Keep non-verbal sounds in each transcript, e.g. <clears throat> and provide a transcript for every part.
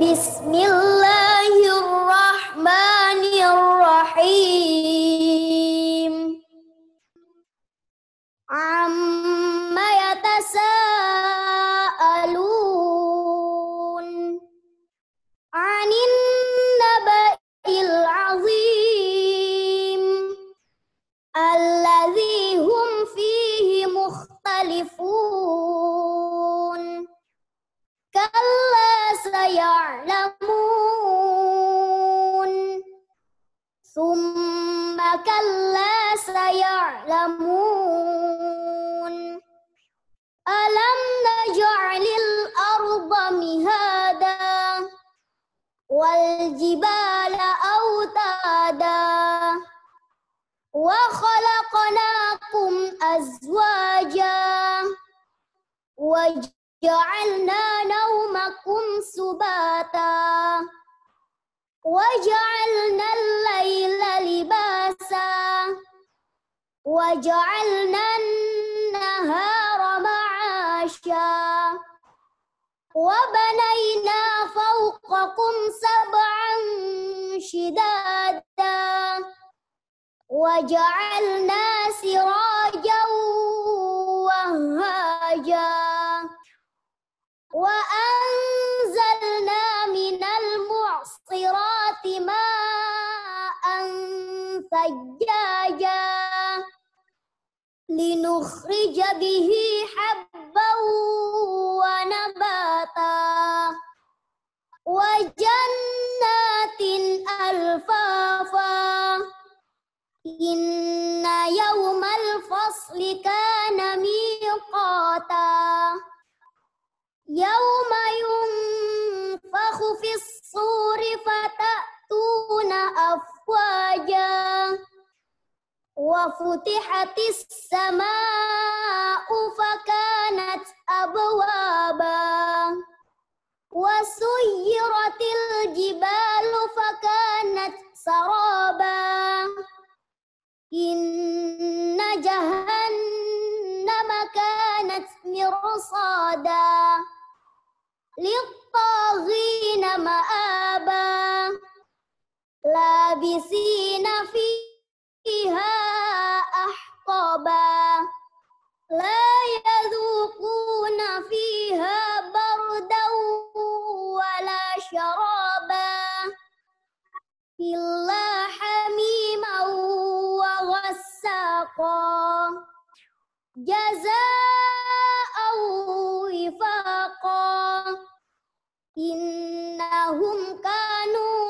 Bismillah. أحقابا لا يذوقون فيها بردا ولا شرابا إلا حميما وغساقا. جزاء وفاقا. إنهم كانوا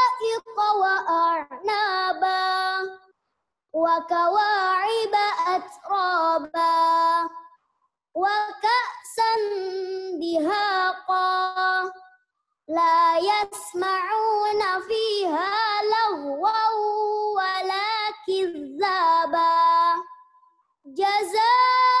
وأعنابا وكواعب أترابا وكأسا دهاقا لا يسمعون فيها لغوا ولا كذابا جزاء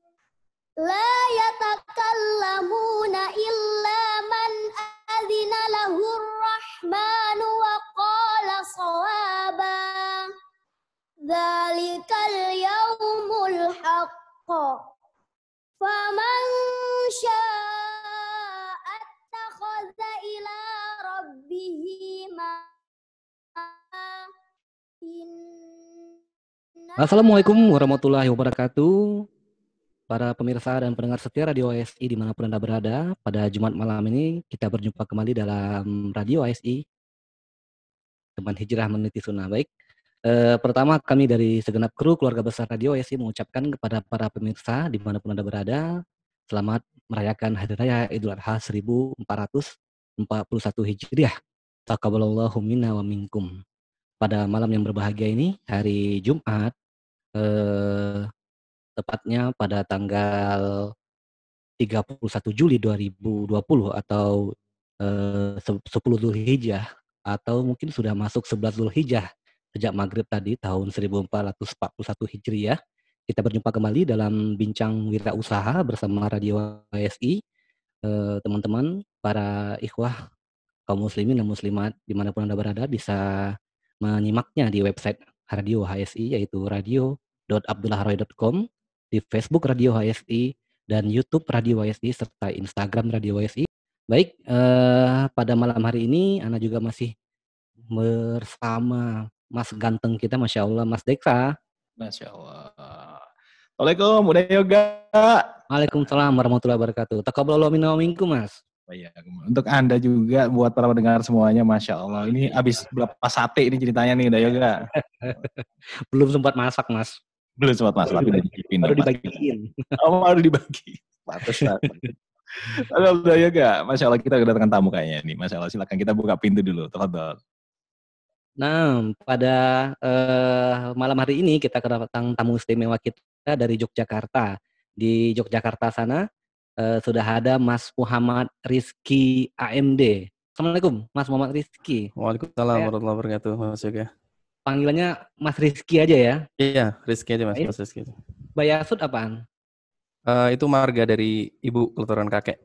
la yatakallamuna illa man adzina rahmanu wa qala sawaba. Dzalikal yaumul haqq. Faman attakhadha ila ma. Assalamualaikum warahmatullahi wabarakatuh. Para pemirsa dan pendengar setia Radio ASI di mana pun Anda berada, pada Jumat malam ini kita berjumpa kembali dalam Radio ASI, teman hijrah meniti sunnah. Baik, eh, pertama kami dari segenap kru keluarga besar Radio ASI mengucapkan kepada para pemirsa di mana pun Anda berada, selamat merayakan Hari Raya Idul Adha 1441 Hijriah. Taqabbalallahu minna wa minkum. Pada malam yang berbahagia ini, hari Jumat, eh, tepatnya pada tanggal 31 Juli 2020 atau eh, 10 Zulhijjah atau mungkin sudah masuk 11 Zulhijjah sejak maghrib tadi tahun 1441 Hijriah. Kita berjumpa kembali dalam bincang wirausaha bersama Radio ASI. Eh, teman-teman, para ikhwah kaum muslimin dan muslimat di mana pun Anda berada bisa menyimaknya di website Radio HSI yaitu radio.abdullahroy.com di Facebook Radio HSI dan YouTube Radio HSI serta Instagram Radio HSI. Baik, eh, pada malam hari ini Ana juga masih bersama Mas ganteng kita, Masya Allah, Mas Deksa. Masya Allah. Assalamualaikum, udah yoga. Waalaikumsalam warahmatullahi wabarakatuh. Taqabbalallahu minna wa minkum, Mas. Oh iya, untuk Anda juga buat para pendengar semuanya, Masya Allah. Ini habis berapa sate ini ceritanya nih, udah yoga. <laughs> Belum sempat masak, Mas. Belum sempat masak, tapi udah dicicipin. Baru dibagiin. <laughs> Oh, baru dibagi. Pantes Halo, udah yoga. Masya Allah, kita kedatangan tamu kayaknya nih. Masya Allah, silakan kita buka pintu dulu. Tafadhol. Nah, pada uh, malam hari ini kita kedatangan tamu istimewa kita dari Yogyakarta. Di Yogyakarta sana uh, sudah ada Mas Muhammad Rizky AMD. Assalamualaikum, Mas Muhammad Rizky. Waalaikumsalam warahmatullahi wabarakatuh, Mas Yoga. Panggilannya Mas Rizky aja ya? Iya, Rizky aja Mas, Mas Rizky. Bayasud apaan? Uh, itu marga dari ibu keturunan kakek.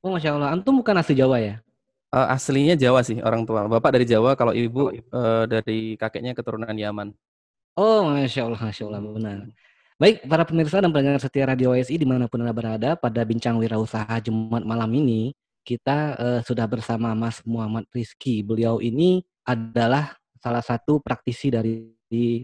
Oh, Masya Allah. Antum bukan asli Jawa ya? Uh, aslinya Jawa sih orang tua. Bapak dari Jawa, kalau ibu uh, dari kakeknya keturunan Yaman. Oh, masya Allah, masya Allah benar. Baik, para pemirsa dan pendengar setia Radio SI di mana pun anda berada, pada bincang wirausaha Jumat malam ini kita uh, sudah bersama Mas Muhammad Rizky. Beliau ini adalah salah satu praktisi dari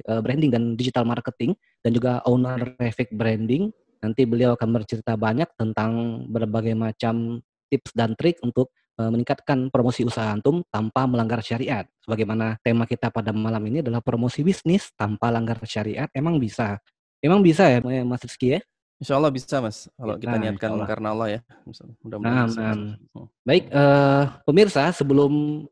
uh, branding dan digital marketing dan juga owner Refik Branding. Nanti beliau akan bercerita banyak tentang berbagai macam tips dan trik untuk Eh, meningkatkan promosi usaha antum tanpa melanggar syariat. Sebagaimana tema kita pada malam ini adalah promosi bisnis tanpa langgar syariat. Emang bisa? Emang bisa ya, Mas Rizky ya? Insya Allah bisa mas, kalau kita nah, niatkan Allah. karena Allah ya. Mudah-mudahan nah, nah. Baik, uh, pemirsa sebelum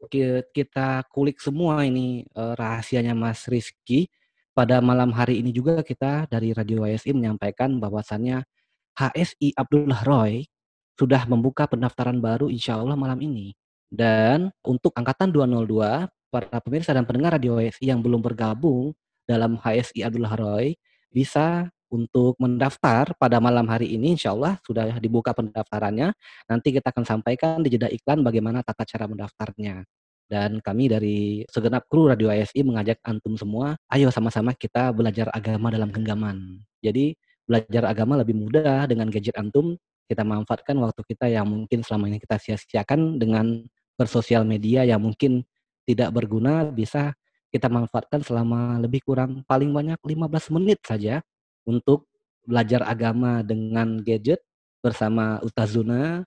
kita kulik semua ini uh, rahasianya Mas Rizky, pada malam hari ini juga kita dari Radio YSI menyampaikan bahwasannya HSI Abdullah Roy sudah membuka pendaftaran baru insya Allah malam ini. Dan untuk angkatan 202, para pemirsa dan pendengar radio HSI yang belum bergabung dalam HSI Abdullah Roy bisa untuk mendaftar pada malam hari ini insya Allah sudah dibuka pendaftarannya. Nanti kita akan sampaikan di jeda iklan bagaimana tata cara mendaftarnya. Dan kami dari segenap kru Radio ASI mengajak antum semua, ayo sama-sama kita belajar agama dalam genggaman. Jadi belajar agama lebih mudah dengan gadget antum kita manfaatkan waktu kita yang mungkin selama ini kita sia-siakan dengan bersosial media yang mungkin tidak berguna bisa kita manfaatkan selama lebih kurang paling banyak 15 menit saja untuk belajar agama dengan gadget bersama Utazuna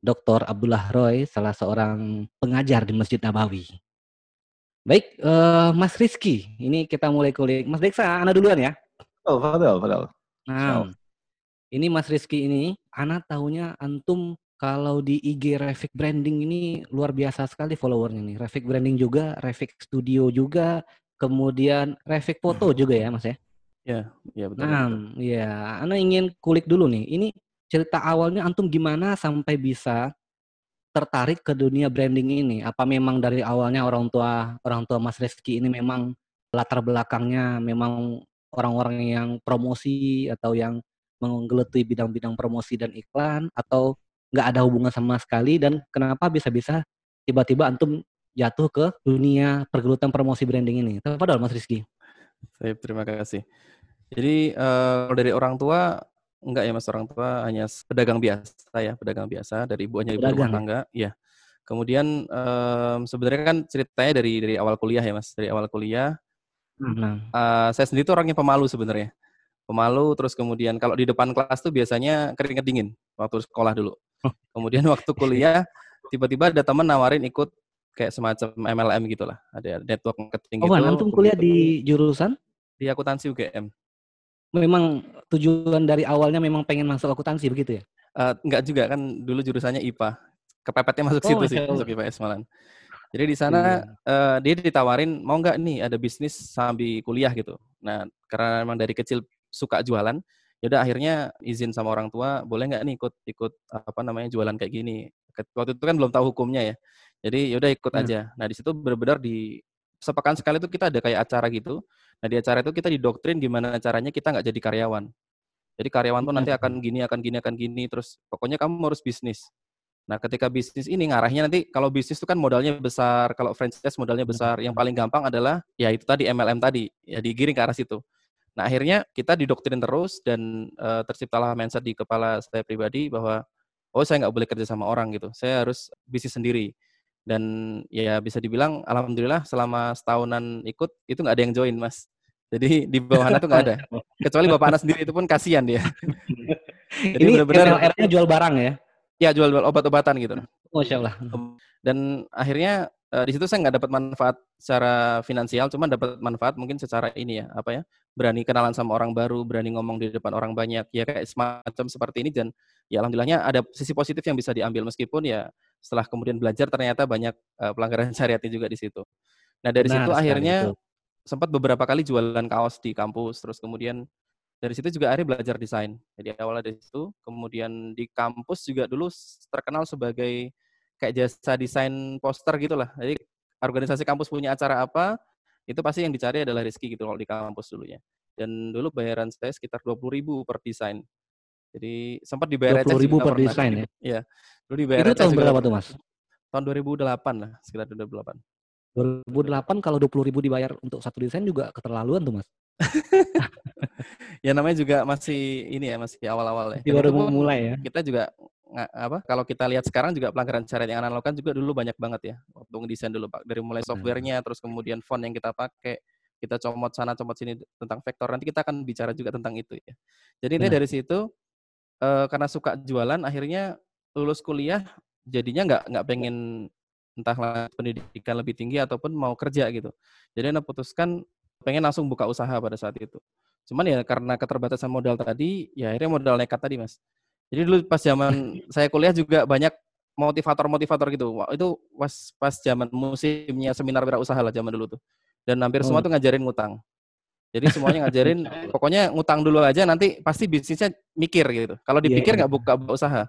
Dr. Abdullah Roy, salah seorang pengajar di Masjid Nabawi. Baik, uh, Mas Rizky, ini kita mulai kulik. Mas Deksa, Anda duluan ya. Oh, padahal, padahal. Nah, ini Mas Rizky ini, anak tahunya antum kalau di IG Refik Branding ini luar biasa sekali followernya nih. Refik Branding juga, Refik Studio juga, kemudian Refik Foto juga ya Mas ya? Ya, ya betul. Nah, ya, anak ingin kulik dulu nih. Ini cerita awalnya antum gimana sampai bisa tertarik ke dunia branding ini? Apa memang dari awalnya orang tua orang tua Mas Rizky ini memang latar belakangnya memang orang-orang yang promosi atau yang menggeluti bidang-bidang promosi dan iklan atau nggak ada hubungan sama sekali dan kenapa bisa-bisa tiba-tiba antum jatuh ke dunia pergelutan promosi branding ini? Padahal Mas Rizky. Baik, terima kasih. Jadi uh, dari orang tua enggak ya Mas orang tua hanya pedagang biasa ya, pedagang biasa dari ibu hanya ibu rumah tangga, ya. Kemudian um, sebenarnya kan ceritanya dari dari awal kuliah ya Mas, dari awal kuliah Nah. Uh, saya sendiri tuh orangnya pemalu sebenarnya. Pemalu terus kemudian kalau di depan kelas tuh biasanya keringet dingin waktu sekolah dulu. Oh. Kemudian <laughs> waktu kuliah tiba-tiba ada teman nawarin ikut kayak semacam MLM gitulah. Ada network marketing oh, gitu. Oh, antum kuliah di jurusan? Di akuntansi UGM. Memang tujuan dari awalnya memang pengen masuk akuntansi begitu ya? Uh, enggak juga kan dulu jurusannya IPA. Kepepetnya masuk oh, situ sih, masuk IPS malah. Jadi di sana iya. uh, dia ditawarin mau nggak nih ada bisnis sambil kuliah gitu. Nah karena memang dari kecil suka jualan, yaudah akhirnya izin sama orang tua boleh nggak nih ikut ikut apa namanya jualan kayak gini. Waktu itu kan belum tahu hukumnya ya. Jadi yaudah ikut hmm. aja. Nah di situ benar-benar di sepekan sekali itu kita ada kayak acara gitu. Nah di acara itu kita didoktrin gimana caranya kita nggak jadi karyawan. Jadi karyawan tuh nanti akan gini, akan gini, akan gini, terus pokoknya kamu harus bisnis. Nah, ketika bisnis ini ngarahnya nanti kalau bisnis itu kan modalnya besar, kalau franchise modalnya besar. Yang paling gampang adalah ya itu tadi MLM tadi, ya digiring ke arah situ. Nah, akhirnya kita didoktrin terus dan uh, terciptalah mindset di kepala saya pribadi bahwa oh saya nggak boleh kerja sama orang gitu. Saya harus bisnis sendiri. Dan ya bisa dibilang alhamdulillah selama setahunan ikut itu nggak ada yang join, Mas. Jadi di bawah anak tuh nggak ada. <laughs> Kecuali bapak anak sendiri itu pun kasihan dia. <laughs> Jadi Ini benar-benar jual barang ya? Ya jual jual obat-obatan gitu. Masya Allah. Dan akhirnya uh, di situ saya nggak dapat manfaat secara finansial, cuma dapat manfaat mungkin secara ini ya apa ya berani kenalan sama orang baru, berani ngomong di depan orang banyak, ya kayak semacam seperti ini dan ya alhamdulillahnya ada sisi positif yang bisa diambil meskipun ya setelah kemudian belajar ternyata banyak uh, pelanggaran <laughs> syariatnya juga di situ. Nah dari Benar, situ akhirnya itu. sempat beberapa kali jualan kaos di kampus, terus kemudian dari situ juga akhirnya belajar desain. Jadi awalnya dari situ, kemudian di kampus juga dulu terkenal sebagai kayak jasa desain poster gitulah. Jadi organisasi kampus punya acara apa, itu pasti yang dicari adalah Rizky gitu kalau di kampus dulunya. Dan dulu bayaran saya sekitar dua puluh ribu per desain. Jadi sempat dibayar dua puluh ribu per desain ya? Iya. Dulu dibayar Itu tahun berapa tuh mas? Tahun 2008 lah, sekitar 2008. 2008 kalau dua puluh ribu dibayar untuk satu desain juga keterlaluan tuh mas. <laughs> ya namanya juga masih ini ya masih awal-awal ya. Baru mulai ya. Kita juga apa kalau kita lihat sekarang juga pelanggaran syariat yang anak lakukan juga dulu banyak banget ya waktu desain dulu pak dari mulai softwarenya terus kemudian font yang kita pakai kita comot sana comot sini tentang vektor nanti kita akan bicara juga tentang itu ya jadi ini dari situ uh, karena suka jualan akhirnya lulus kuliah jadinya nggak nggak pengen entah pendidikan lebih tinggi ataupun mau kerja gitu jadi anda putuskan pengen langsung buka usaha pada saat itu. Cuman ya karena keterbatasan modal tadi, ya akhirnya modal nekat tadi mas. Jadi dulu pas zaman <laughs> saya kuliah juga banyak motivator-motivator gitu. Wah, itu pas pas zaman musimnya seminar wirausaha lah zaman dulu tuh. Dan hampir semua oh. tuh ngajarin ngutang. Jadi semuanya ngajarin, <laughs> pokoknya ngutang dulu aja nanti pasti bisnisnya mikir gitu. Kalau iya, dipikir iya. nggak yeah, buka usaha,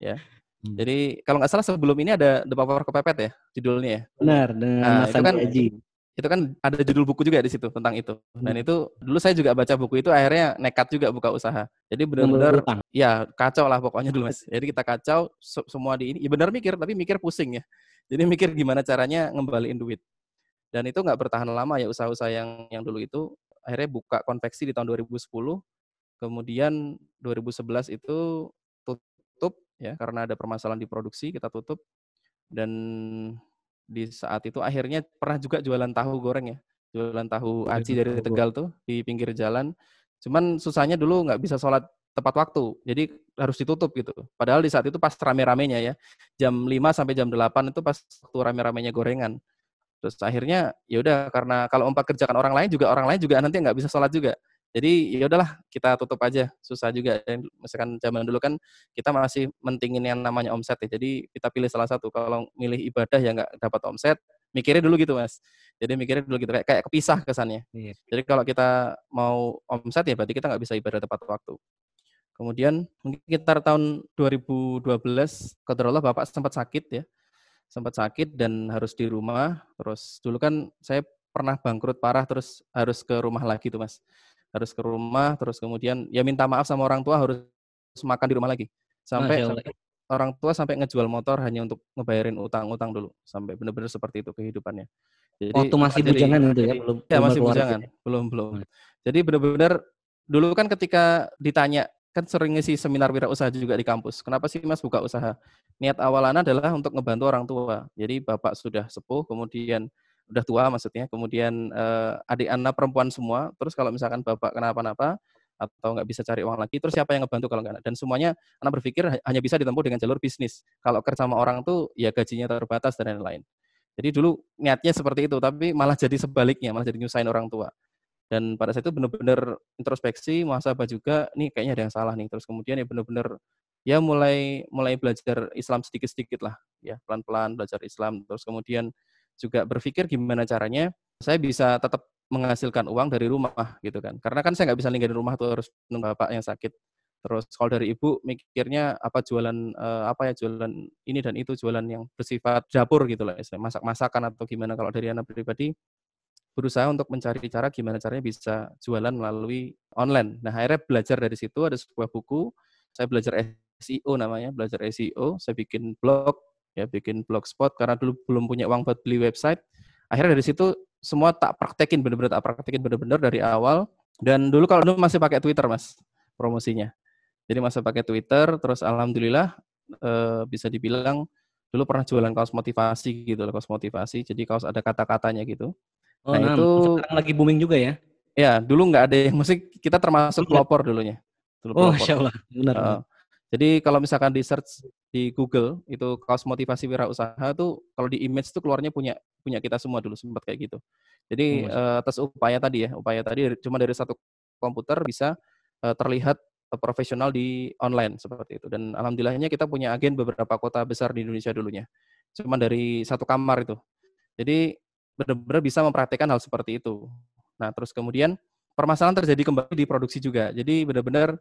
ya. Hmm. Jadi kalau nggak salah sebelum ini ada The Power Kepepet ya judulnya ya. Benar, dengan nah, itu kan itu kan ada judul buku juga di situ tentang itu. Dan hmm. itu dulu saya juga baca buku itu akhirnya nekat juga buka usaha. Jadi benar-benar ya kacau lah pokoknya dulu Mas. Jadi kita kacau semua di ini. Ya benar mikir tapi mikir pusing ya. Jadi mikir gimana caranya ngembaliin duit. Dan itu nggak bertahan lama ya usaha-usaha yang yang dulu itu akhirnya buka konveksi di tahun 2010. Kemudian 2011 itu tutup ya karena ada permasalahan di produksi kita tutup. Dan di saat itu akhirnya pernah juga jualan tahu goreng ya. Jualan tahu aci dari Tegal tuh di pinggir jalan. Cuman susahnya dulu nggak bisa sholat tepat waktu jadi harus ditutup gitu. Padahal di saat itu pas rame-ramenya ya. Jam 5 sampai jam 8 itu pas waktu rame-ramenya gorengan terus akhirnya ya udah karena kalau empat kerjakan orang lain juga orang lain juga nanti nggak bisa sholat juga jadi ya udahlah kita tutup aja, susah juga. Dan misalkan zaman dulu kan kita masih mentingin yang namanya omset ya. Jadi kita pilih salah satu. Kalau milih ibadah yang nggak dapat omset, mikirnya dulu gitu mas. Jadi mikirnya dulu gitu kayak kayak kepisah kesannya. Iya. Jadi kalau kita mau omset ya berarti kita nggak bisa ibadah tepat waktu. Kemudian mungkin sekitar tahun 2012, Allah bapak sempat sakit ya, sempat sakit dan harus di rumah. Terus dulu kan saya pernah bangkrut parah terus harus ke rumah lagi tuh mas harus ke rumah terus kemudian ya minta maaf sama orang tua harus makan di rumah lagi sampai, sampai orang tua sampai ngejual motor hanya untuk ngebayarin utang-utang dulu sampai benar-benar seperti itu kehidupannya. Jadi waktu masih jadi, bujangan itu ya belum ya masih bujangan ya? belum belum. Jadi benar-benar dulu kan ketika ditanya kan sering ngisi seminar wirausaha juga di kampus. Kenapa sih Mas buka usaha? Niat awalan adalah untuk ngebantu orang tua. Jadi bapak sudah sepuh, kemudian udah tua maksudnya. Kemudian uh, adik anak perempuan semua. Terus kalau misalkan bapak kenapa-napa atau nggak bisa cari uang lagi, terus siapa yang ngebantu kalau nggak? Dan semuanya anak berpikir hanya bisa ditempuh dengan jalur bisnis. Kalau kerja sama orang tuh ya gajinya terbatas dan lain-lain. Jadi dulu niatnya seperti itu, tapi malah jadi sebaliknya, malah jadi nyusahin orang tua. Dan pada saat itu benar-benar introspeksi, muhasabah juga, nih kayaknya ada yang salah nih. Terus kemudian ya benar-benar ya mulai mulai belajar Islam sedikit-sedikit lah, ya pelan-pelan belajar Islam. Terus kemudian juga berpikir gimana caranya saya bisa tetap menghasilkan uang dari rumah gitu kan. Karena kan saya nggak bisa ninggalin rumah tuh harus nunggu bapak yang sakit. Terus kalau dari ibu mikirnya apa jualan uh, apa ya jualan ini dan itu jualan yang bersifat dapur gitu lah, masak-masakan atau gimana. Kalau dari anak pribadi berusaha untuk mencari cara gimana caranya bisa jualan melalui online. Nah akhirnya belajar dari situ ada sebuah buku, saya belajar SEO namanya, belajar SEO, saya bikin blog, ya bikin blogspot karena dulu belum punya uang buat beli website. Akhirnya dari situ semua tak praktekin bener-bener tak praktekin bener-bener dari awal. Dan dulu kalau dulu masih pakai Twitter mas promosinya. Jadi masa pakai Twitter, terus alhamdulillah e, bisa dibilang dulu pernah jualan kaos motivasi gitu, kaos motivasi. Jadi kaos ada kata-katanya gitu. Oh, nah, nah itu sekarang lagi booming juga ya? Ya, dulu nggak ada yang musik. Kita termasuk pelopor dulunya. Dulu oh, Masya Allah, benar. Uh, jadi kalau misalkan di search di Google itu kaos motivasi wirausaha tuh kalau di image tuh keluarnya punya punya kita semua dulu sempat kayak gitu. Jadi uh, atas upaya tadi ya, upaya tadi cuma dari satu komputer bisa uh, terlihat profesional di online seperti itu. Dan alhamdulillahnya kita punya agen beberapa kota besar di Indonesia dulunya. Cuma dari satu kamar itu. Jadi benar-benar bisa mempraktekkan hal seperti itu. Nah, terus kemudian permasalahan terjadi kembali di produksi juga. Jadi benar-benar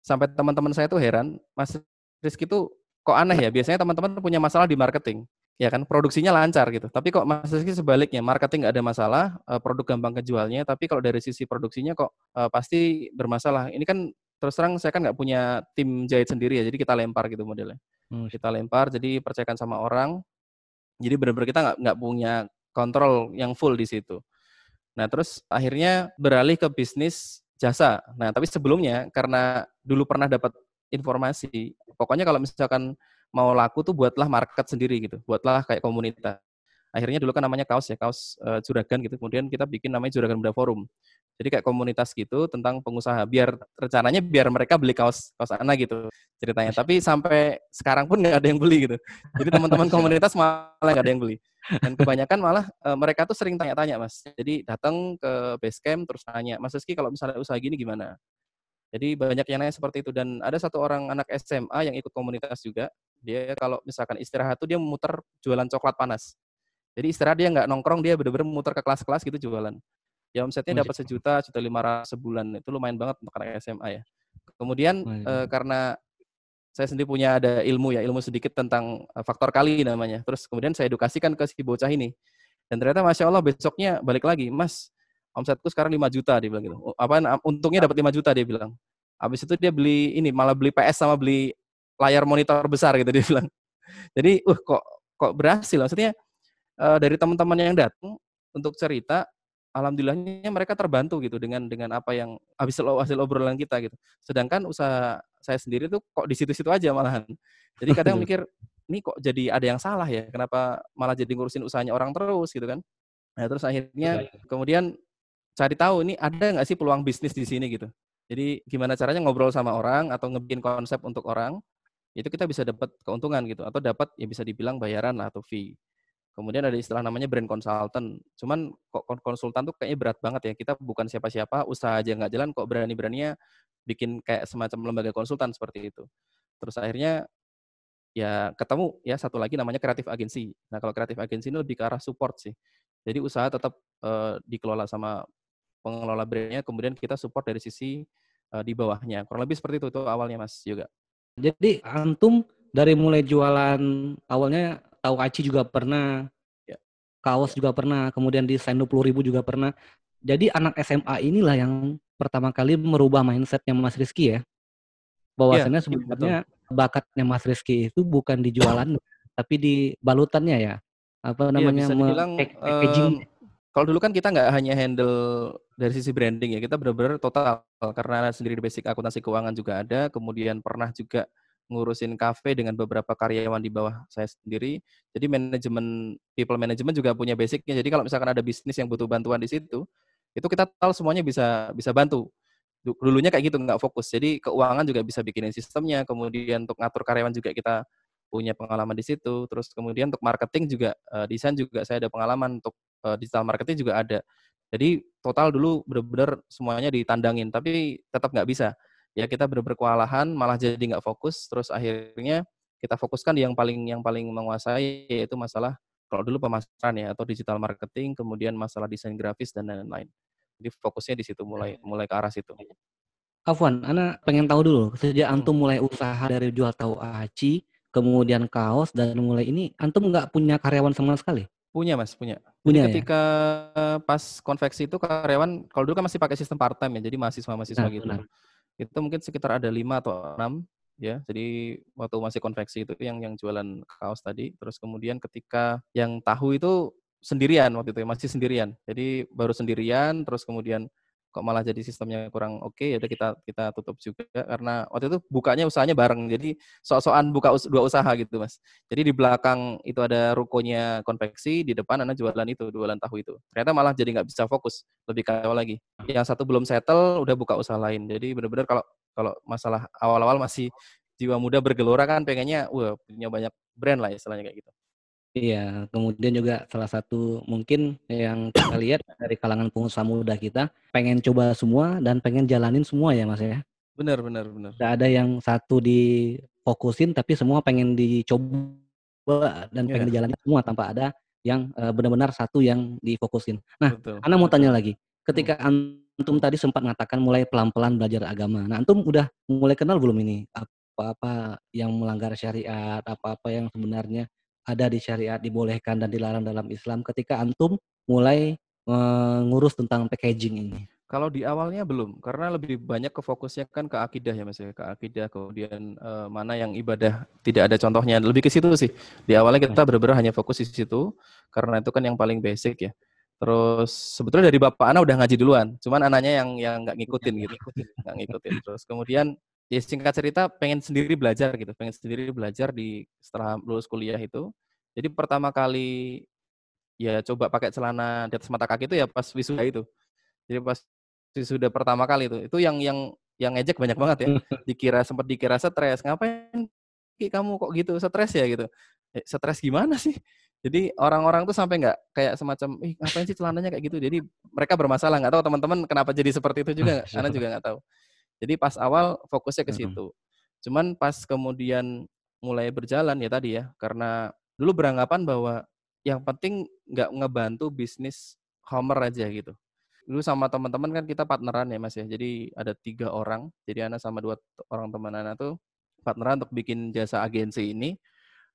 sampai teman-teman saya tuh heran, Mas Rizky tuh kok aneh ya. Biasanya teman-teman punya masalah di marketing. Ya kan, produksinya lancar gitu. Tapi kok Mas Rizky sebaliknya, marketing nggak ada masalah, eh, produk gampang kejualnya, tapi kalau dari sisi produksinya kok uh, pasti bermasalah. Ini kan terus terang saya kan nggak punya tim jahit sendiri ya, jadi kita lempar gitu modelnya. Hmm. Kita lempar, jadi percayakan sama orang. Jadi benar-benar kita nggak nggak punya kontrol yang full di situ. Nah terus akhirnya beralih ke bisnis jasa. Nah tapi sebelumnya karena dulu pernah dapat informasi, pokoknya kalau misalkan mau laku tuh buatlah market sendiri gitu, buatlah kayak komunitas. Akhirnya dulu kan namanya kaos ya, kaos uh, juragan gitu. Kemudian kita bikin namanya Juragan Muda Forum. Jadi kayak komunitas gitu tentang pengusaha. Biar rencananya biar mereka beli kaos kaos anak gitu ceritanya. Tapi sampai sekarang pun nggak ada yang beli gitu. Jadi teman-teman komunitas malah nggak ada yang beli. Dan kebanyakan malah e, mereka tuh sering tanya-tanya mas. Jadi datang ke base camp terus tanya, Mas Rizky kalau misalnya usaha gini gimana? Jadi banyak yang nanya seperti itu dan ada satu orang anak SMA yang ikut komunitas juga. Dia kalau misalkan istirahat tuh dia memutar jualan coklat panas. Jadi istirahat dia nggak nongkrong, dia bener-bener muter ke kelas-kelas gitu jualan. Ya omsetnya dapat sejuta, juta lima ratus sebulan. Itu lumayan banget untuk anak SMA ya. Kemudian eh, karena saya sendiri punya ada ilmu ya, ilmu sedikit tentang eh, faktor kali namanya. Terus kemudian saya edukasikan ke si bocah ini. Dan ternyata Masya Allah besoknya balik lagi, Mas, omsetku sekarang 5 juta dia bilang gitu. Apa untungnya dapat 5 juta dia bilang. Habis itu dia beli ini malah beli PS sama beli layar monitor besar gitu dia bilang. Jadi, uh kok kok berhasil maksudnya uh, dari teman-teman yang datang untuk cerita alhamdulillahnya mereka terbantu gitu dengan dengan apa yang habis hasil obrolan kita gitu. Sedangkan usaha saya sendiri tuh kok di situ-situ aja malahan. Jadi kadang mikir ini kok jadi ada yang salah ya, kenapa malah jadi ngurusin usahanya orang terus gitu kan. Nah, terus akhirnya kemudian cari tahu ini ada nggak sih peluang bisnis di sini gitu. Jadi gimana caranya ngobrol sama orang atau ngebikin konsep untuk orang, itu kita bisa dapat keuntungan gitu atau dapat ya bisa dibilang bayaran lah atau fee. Kemudian ada istilah namanya brand consultant. Cuman kok konsultan tuh kayaknya berat banget ya. Kita bukan siapa-siapa, usaha aja nggak jalan kok berani-beraninya bikin kayak semacam lembaga konsultan seperti itu. Terus akhirnya ya ketemu ya satu lagi namanya kreatif agency. Nah kalau kreatif agency ini lebih ke arah support sih. Jadi usaha tetap uh, dikelola sama pengelola brandnya, kemudian kita support dari sisi uh, di bawahnya. Kurang lebih seperti itu, itu awalnya Mas juga. Jadi antum dari mulai jualan awalnya tahu aci juga pernah, ya. kaos juga pernah, kemudian desain 20 ribu juga pernah. Jadi anak SMA inilah yang pertama kali merubah mindsetnya Mas Rizky ya. Bahwasannya ya, sebenarnya betul. bakatnya Mas Rizky itu bukan di jualan, <coughs> tapi di balutannya ya. Apa iya, namanya? Ya, bisa dibilang, packaging. Um, kalau dulu kan kita nggak hanya handle dari sisi branding ya, kita benar-benar total karena sendiri di basic akuntansi keuangan juga ada, kemudian pernah juga ngurusin kafe dengan beberapa karyawan di bawah saya sendiri. Jadi manajemen people management juga punya basicnya. Jadi kalau misalkan ada bisnis yang butuh bantuan di situ, itu kita tahu semuanya bisa bisa bantu. Dulunya kayak gitu nggak fokus. Jadi keuangan juga bisa bikinin sistemnya. Kemudian untuk ngatur karyawan juga kita punya pengalaman di situ. Terus kemudian untuk marketing juga uh, desain juga saya ada pengalaman. Untuk uh, digital marketing juga ada. Jadi total dulu benar-benar semuanya ditandangin, tapi tetap nggak bisa ya kita benar kewalahan malah jadi nggak fokus terus akhirnya kita fokuskan di yang paling yang paling menguasai yaitu masalah kalau dulu pemasaran ya atau digital marketing kemudian masalah desain grafis dan lain-lain jadi fokusnya di situ mulai mulai ke arah situ Afwan, Ana pengen tahu dulu sejak hmm. antum mulai usaha dari jual tahu aci, kemudian kaos dan mulai ini antum nggak punya karyawan sama sekali? Punya mas, punya. Punya. Jadi ya? ketika ya? pas konveksi itu karyawan, kalau dulu kan masih pakai sistem part time ya, jadi mahasiswa mahasiswa nah, gitu. Benar itu mungkin sekitar ada lima atau enam ya. Jadi waktu masih konveksi itu yang yang jualan kaos tadi. Terus kemudian ketika yang tahu itu sendirian waktu itu ya, masih sendirian. Jadi baru sendirian terus kemudian kok malah jadi sistemnya kurang oke okay, ya udah kita kita tutup juga karena waktu itu bukanya usahanya bareng jadi sok-sokan buka us dua usaha gitu mas. Jadi di belakang itu ada rukonya konveksi di depan anak jualan itu jualan tahu itu. Ternyata malah jadi nggak bisa fokus lebih kacau lagi. Yang satu belum settle udah buka usaha lain. Jadi benar-benar kalau kalau masalah awal-awal masih jiwa muda bergelora kan pengennya wah punya banyak brand lah istilahnya kayak gitu Iya, kemudian juga salah satu mungkin yang kita lihat dari kalangan pengusaha muda kita pengen coba semua dan pengen jalanin semua ya Mas ya. Benar, benar, benar. Tidak ada yang satu difokusin tapi semua pengen dicoba dan yeah. pengen dijalanin semua tanpa ada yang uh, benar-benar satu yang difokusin. Nah, Betul. Ana mau tanya lagi. Ketika hmm. antum tadi sempat mengatakan mulai pelan-pelan belajar agama. Nah, antum udah mulai kenal belum ini apa-apa yang melanggar syariat, apa-apa yang sebenarnya ada di syariat dibolehkan dan dilarang dalam Islam ketika antum mulai mengurus tentang packaging ini? Kalau di awalnya belum, karena lebih banyak ke fokusnya kan ke akidah ya mas ya, ke akidah kemudian eh, mana yang ibadah tidak ada contohnya, lebih ke situ sih. Di awalnya kita benar-benar hanya fokus di situ, karena itu kan yang paling basic ya. Terus sebetulnya dari bapak anak udah ngaji duluan, cuman anaknya yang yang nggak ngikutin gitu, nggak ngikutin. Terus kemudian ya singkat cerita pengen sendiri belajar gitu, pengen sendiri belajar di setelah lulus kuliah itu. Jadi pertama kali ya coba pakai celana di atas mata kaki itu ya pas wisuda itu. Jadi pas wisuda pertama kali itu, itu yang yang yang ngejek banyak banget ya. <laughs> Dikira sempat dikira stres, ngapain kamu kok gitu stres ya gitu. Eh, stres gimana sih? Jadi orang-orang tuh sampai nggak kayak semacam, ih ngapain sih celananya kayak gitu. Jadi mereka bermasalah nggak tahu teman-teman kenapa jadi seperti itu juga, karena juga nggak tahu. Jadi pas awal fokusnya ke situ. Cuman pas kemudian mulai berjalan ya tadi ya, karena dulu beranggapan bahwa yang penting nggak ngebantu bisnis Homer aja gitu. Dulu sama teman-teman kan kita partneran ya mas ya. Jadi ada tiga orang. Jadi anak sama dua orang teman anak tuh partneran untuk bikin jasa agensi ini.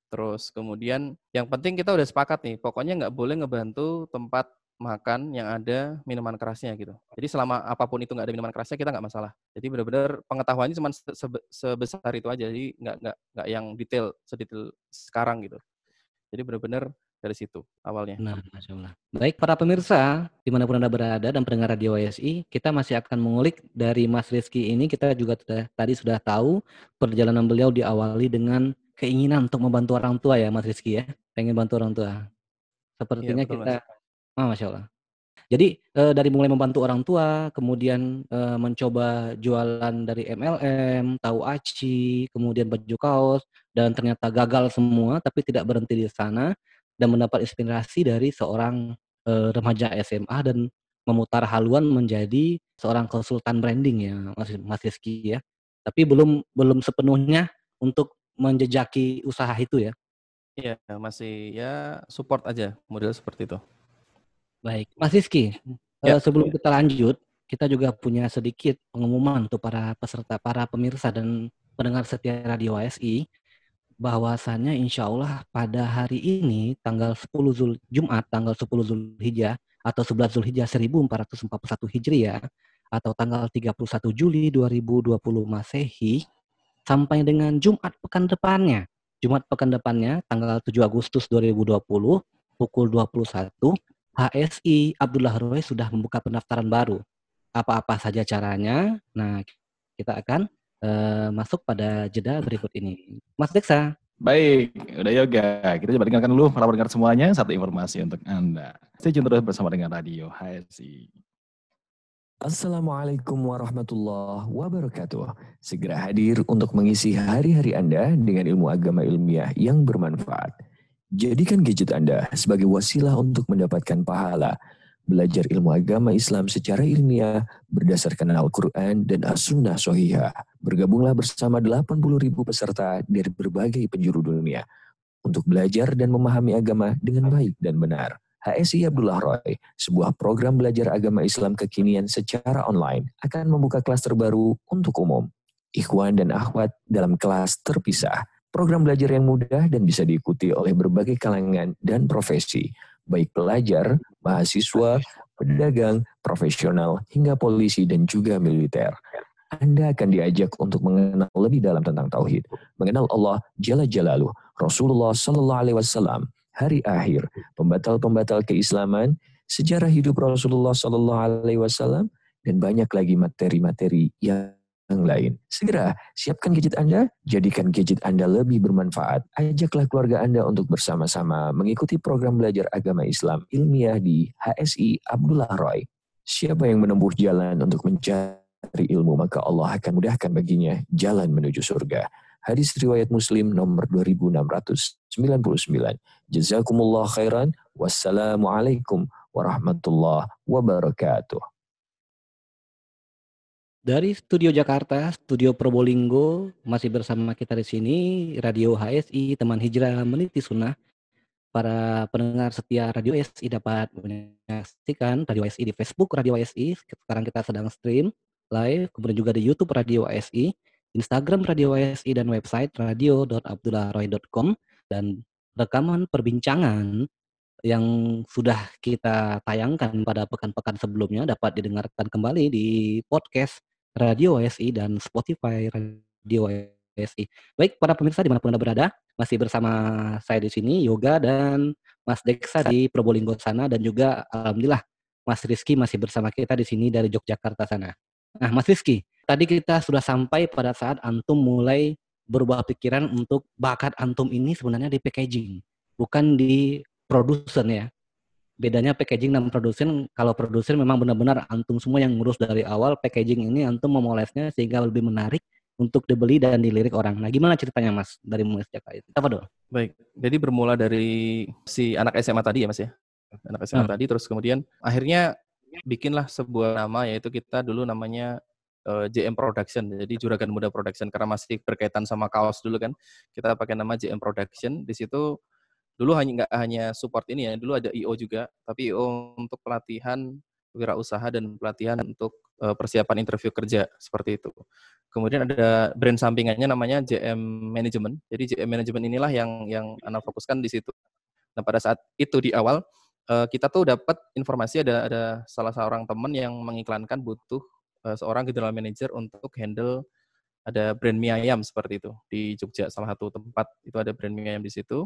Terus kemudian yang penting kita udah sepakat nih. Pokoknya nggak boleh ngebantu tempat makan yang ada minuman kerasnya gitu. Jadi selama apa pun itu nggak ada minuman kerasnya kita nggak masalah. Jadi benar-benar pengetahuannya cuma sebesar itu aja. Jadi nggak nggak nggak yang detail sedetail sekarang gitu. Jadi benar-benar dari situ awalnya. Nah, Masya Allah. Baik para pemirsa, di mana pun Anda berada dan pendengar Radio YSI, kita masih akan mengulik dari Mas Rizky ini, kita juga tadi sudah tahu perjalanan beliau diawali dengan keinginan untuk membantu orang tua ya Mas Rizky ya, pengen bantu orang tua. Sepertinya ya, kita Oh, Masya Allah. Jadi eh, dari mulai membantu orang tua, kemudian eh, mencoba jualan dari MLM, tahu aci, kemudian baju kaos, dan ternyata gagal semua, tapi tidak berhenti di sana dan mendapat inspirasi dari seorang eh, remaja SMA dan memutar haluan menjadi seorang konsultan branding ya, Mas, Mas Rizky ya. Tapi belum belum sepenuhnya untuk menjejaki usaha itu ya. Iya, masih ya support aja model seperti itu. Baik, Mas Rizky, ya. uh, sebelum kita lanjut, kita juga punya sedikit pengumuman untuk para peserta, para pemirsa dan pendengar setia Radio ASI, bahwasannya insya Allah pada hari ini, tanggal 10 Zul, Jumat, tanggal 10 Zulhijjah, atau 11 Zulhijjah 1441 Hijriah, atau tanggal 31 Juli 2020 Masehi, sampai dengan Jumat pekan depannya. Jumat pekan depannya, tanggal 7 Agustus 2020, pukul 21, HSI Abdullah Roy sudah membuka pendaftaran baru. Apa-apa saja caranya? Nah, kita akan uh, masuk pada jeda berikut ini. Mas Deksa. Baik, udah yoga. Kita coba dengarkan dulu para pendengar semuanya satu informasi untuk Anda. Stay tune terus bersama dengan Radio HSI. Assalamualaikum warahmatullahi wabarakatuh. Segera hadir untuk mengisi hari-hari Anda dengan ilmu agama ilmiah yang bermanfaat. Jadikan gadget Anda sebagai wasilah untuk mendapatkan pahala. Belajar ilmu agama Islam secara ilmiah berdasarkan Al-Quran dan As-Sunnah Sohihah. Bergabunglah bersama 80 ribu peserta dari berbagai penjuru dunia untuk belajar dan memahami agama dengan baik dan benar. HSI Abdullah Roy, sebuah program belajar agama Islam kekinian secara online, akan membuka kelas terbaru untuk umum. Ikhwan dan akhwat dalam kelas terpisah. Program belajar yang mudah dan bisa diikuti oleh berbagai kalangan dan profesi, baik pelajar, mahasiswa, pedagang, profesional, hingga polisi dan juga militer. Anda akan diajak untuk mengenal lebih dalam tentang tauhid, mengenal Allah Jalla Jalaluh, Rasulullah Sallallahu Alaihi Wasallam, hari akhir, pembatal-pembatal keislaman, sejarah hidup Rasulullah Sallallahu Alaihi Wasallam, dan banyak lagi materi-materi yang lain. Segera siapkan gadget Anda, jadikan gadget Anda lebih bermanfaat. Ajaklah keluarga Anda untuk bersama-sama mengikuti program belajar agama Islam ilmiah di HSI Abdullah Roy. Siapa yang menempuh jalan untuk mencari ilmu, maka Allah akan mudahkan baginya jalan menuju surga. Hadis riwayat Muslim nomor 2699. Jazakumullah khairan. Wassalamualaikum warahmatullahi wabarakatuh. Dari studio Jakarta, studio Probolinggo, masih bersama kita di sini, Radio HSI, teman hijrah meniti sunnah. Para pendengar setia Radio HSI dapat menyaksikan Radio HSI di Facebook Radio HSI. Sekarang kita sedang stream live, kemudian juga di YouTube Radio HSI. Instagram Radio WSI dan website radio.abdullahroy.com dan rekaman perbincangan yang sudah kita tayangkan pada pekan-pekan sebelumnya dapat didengarkan kembali di podcast Radio WSI dan Spotify Radio WSI. Baik, para pemirsa di mana pun Anda berada, masih bersama saya di sini, Yoga dan Mas Deksa di Probolinggo sana, dan juga Alhamdulillah Mas Rizky masih bersama kita di sini dari Yogyakarta sana. Nah, Mas Rizky, tadi kita sudah sampai pada saat antum mulai berubah pikiran untuk bakat antum ini sebenarnya di packaging, bukan di produsen ya. Bedanya packaging dan produsen, kalau produsen memang benar-benar antum semua yang ngurus dari awal, packaging ini antum memolesnya sehingga lebih menarik untuk dibeli dan dilirik orang. Nah, gimana ceritanya Mas dari mulai sejak itu? Apa dong? Baik, jadi bermula dari si anak SMA tadi ya Mas ya? Anak SMA hmm. tadi, terus kemudian akhirnya bikinlah sebuah nama yaitu kita dulu namanya uh, eh, JM Production. Jadi Juragan Muda Production karena masih berkaitan sama kaos dulu kan. Kita pakai nama JM Production. Di situ dulu hanya nggak hanya support ini ya, dulu ada IO juga, tapi IO untuk pelatihan wirausaha dan pelatihan untuk uh, persiapan interview kerja seperti itu. Kemudian ada brand sampingannya namanya JM Management. Jadi JM Management inilah yang yang anak fokuskan di situ. Nah pada saat itu di awal uh, kita tuh dapat informasi ada ada salah seorang teman yang mengiklankan butuh uh, seorang general manager untuk handle ada brand mie ayam seperti itu di Jogja salah satu tempat itu ada brand mie ayam di situ.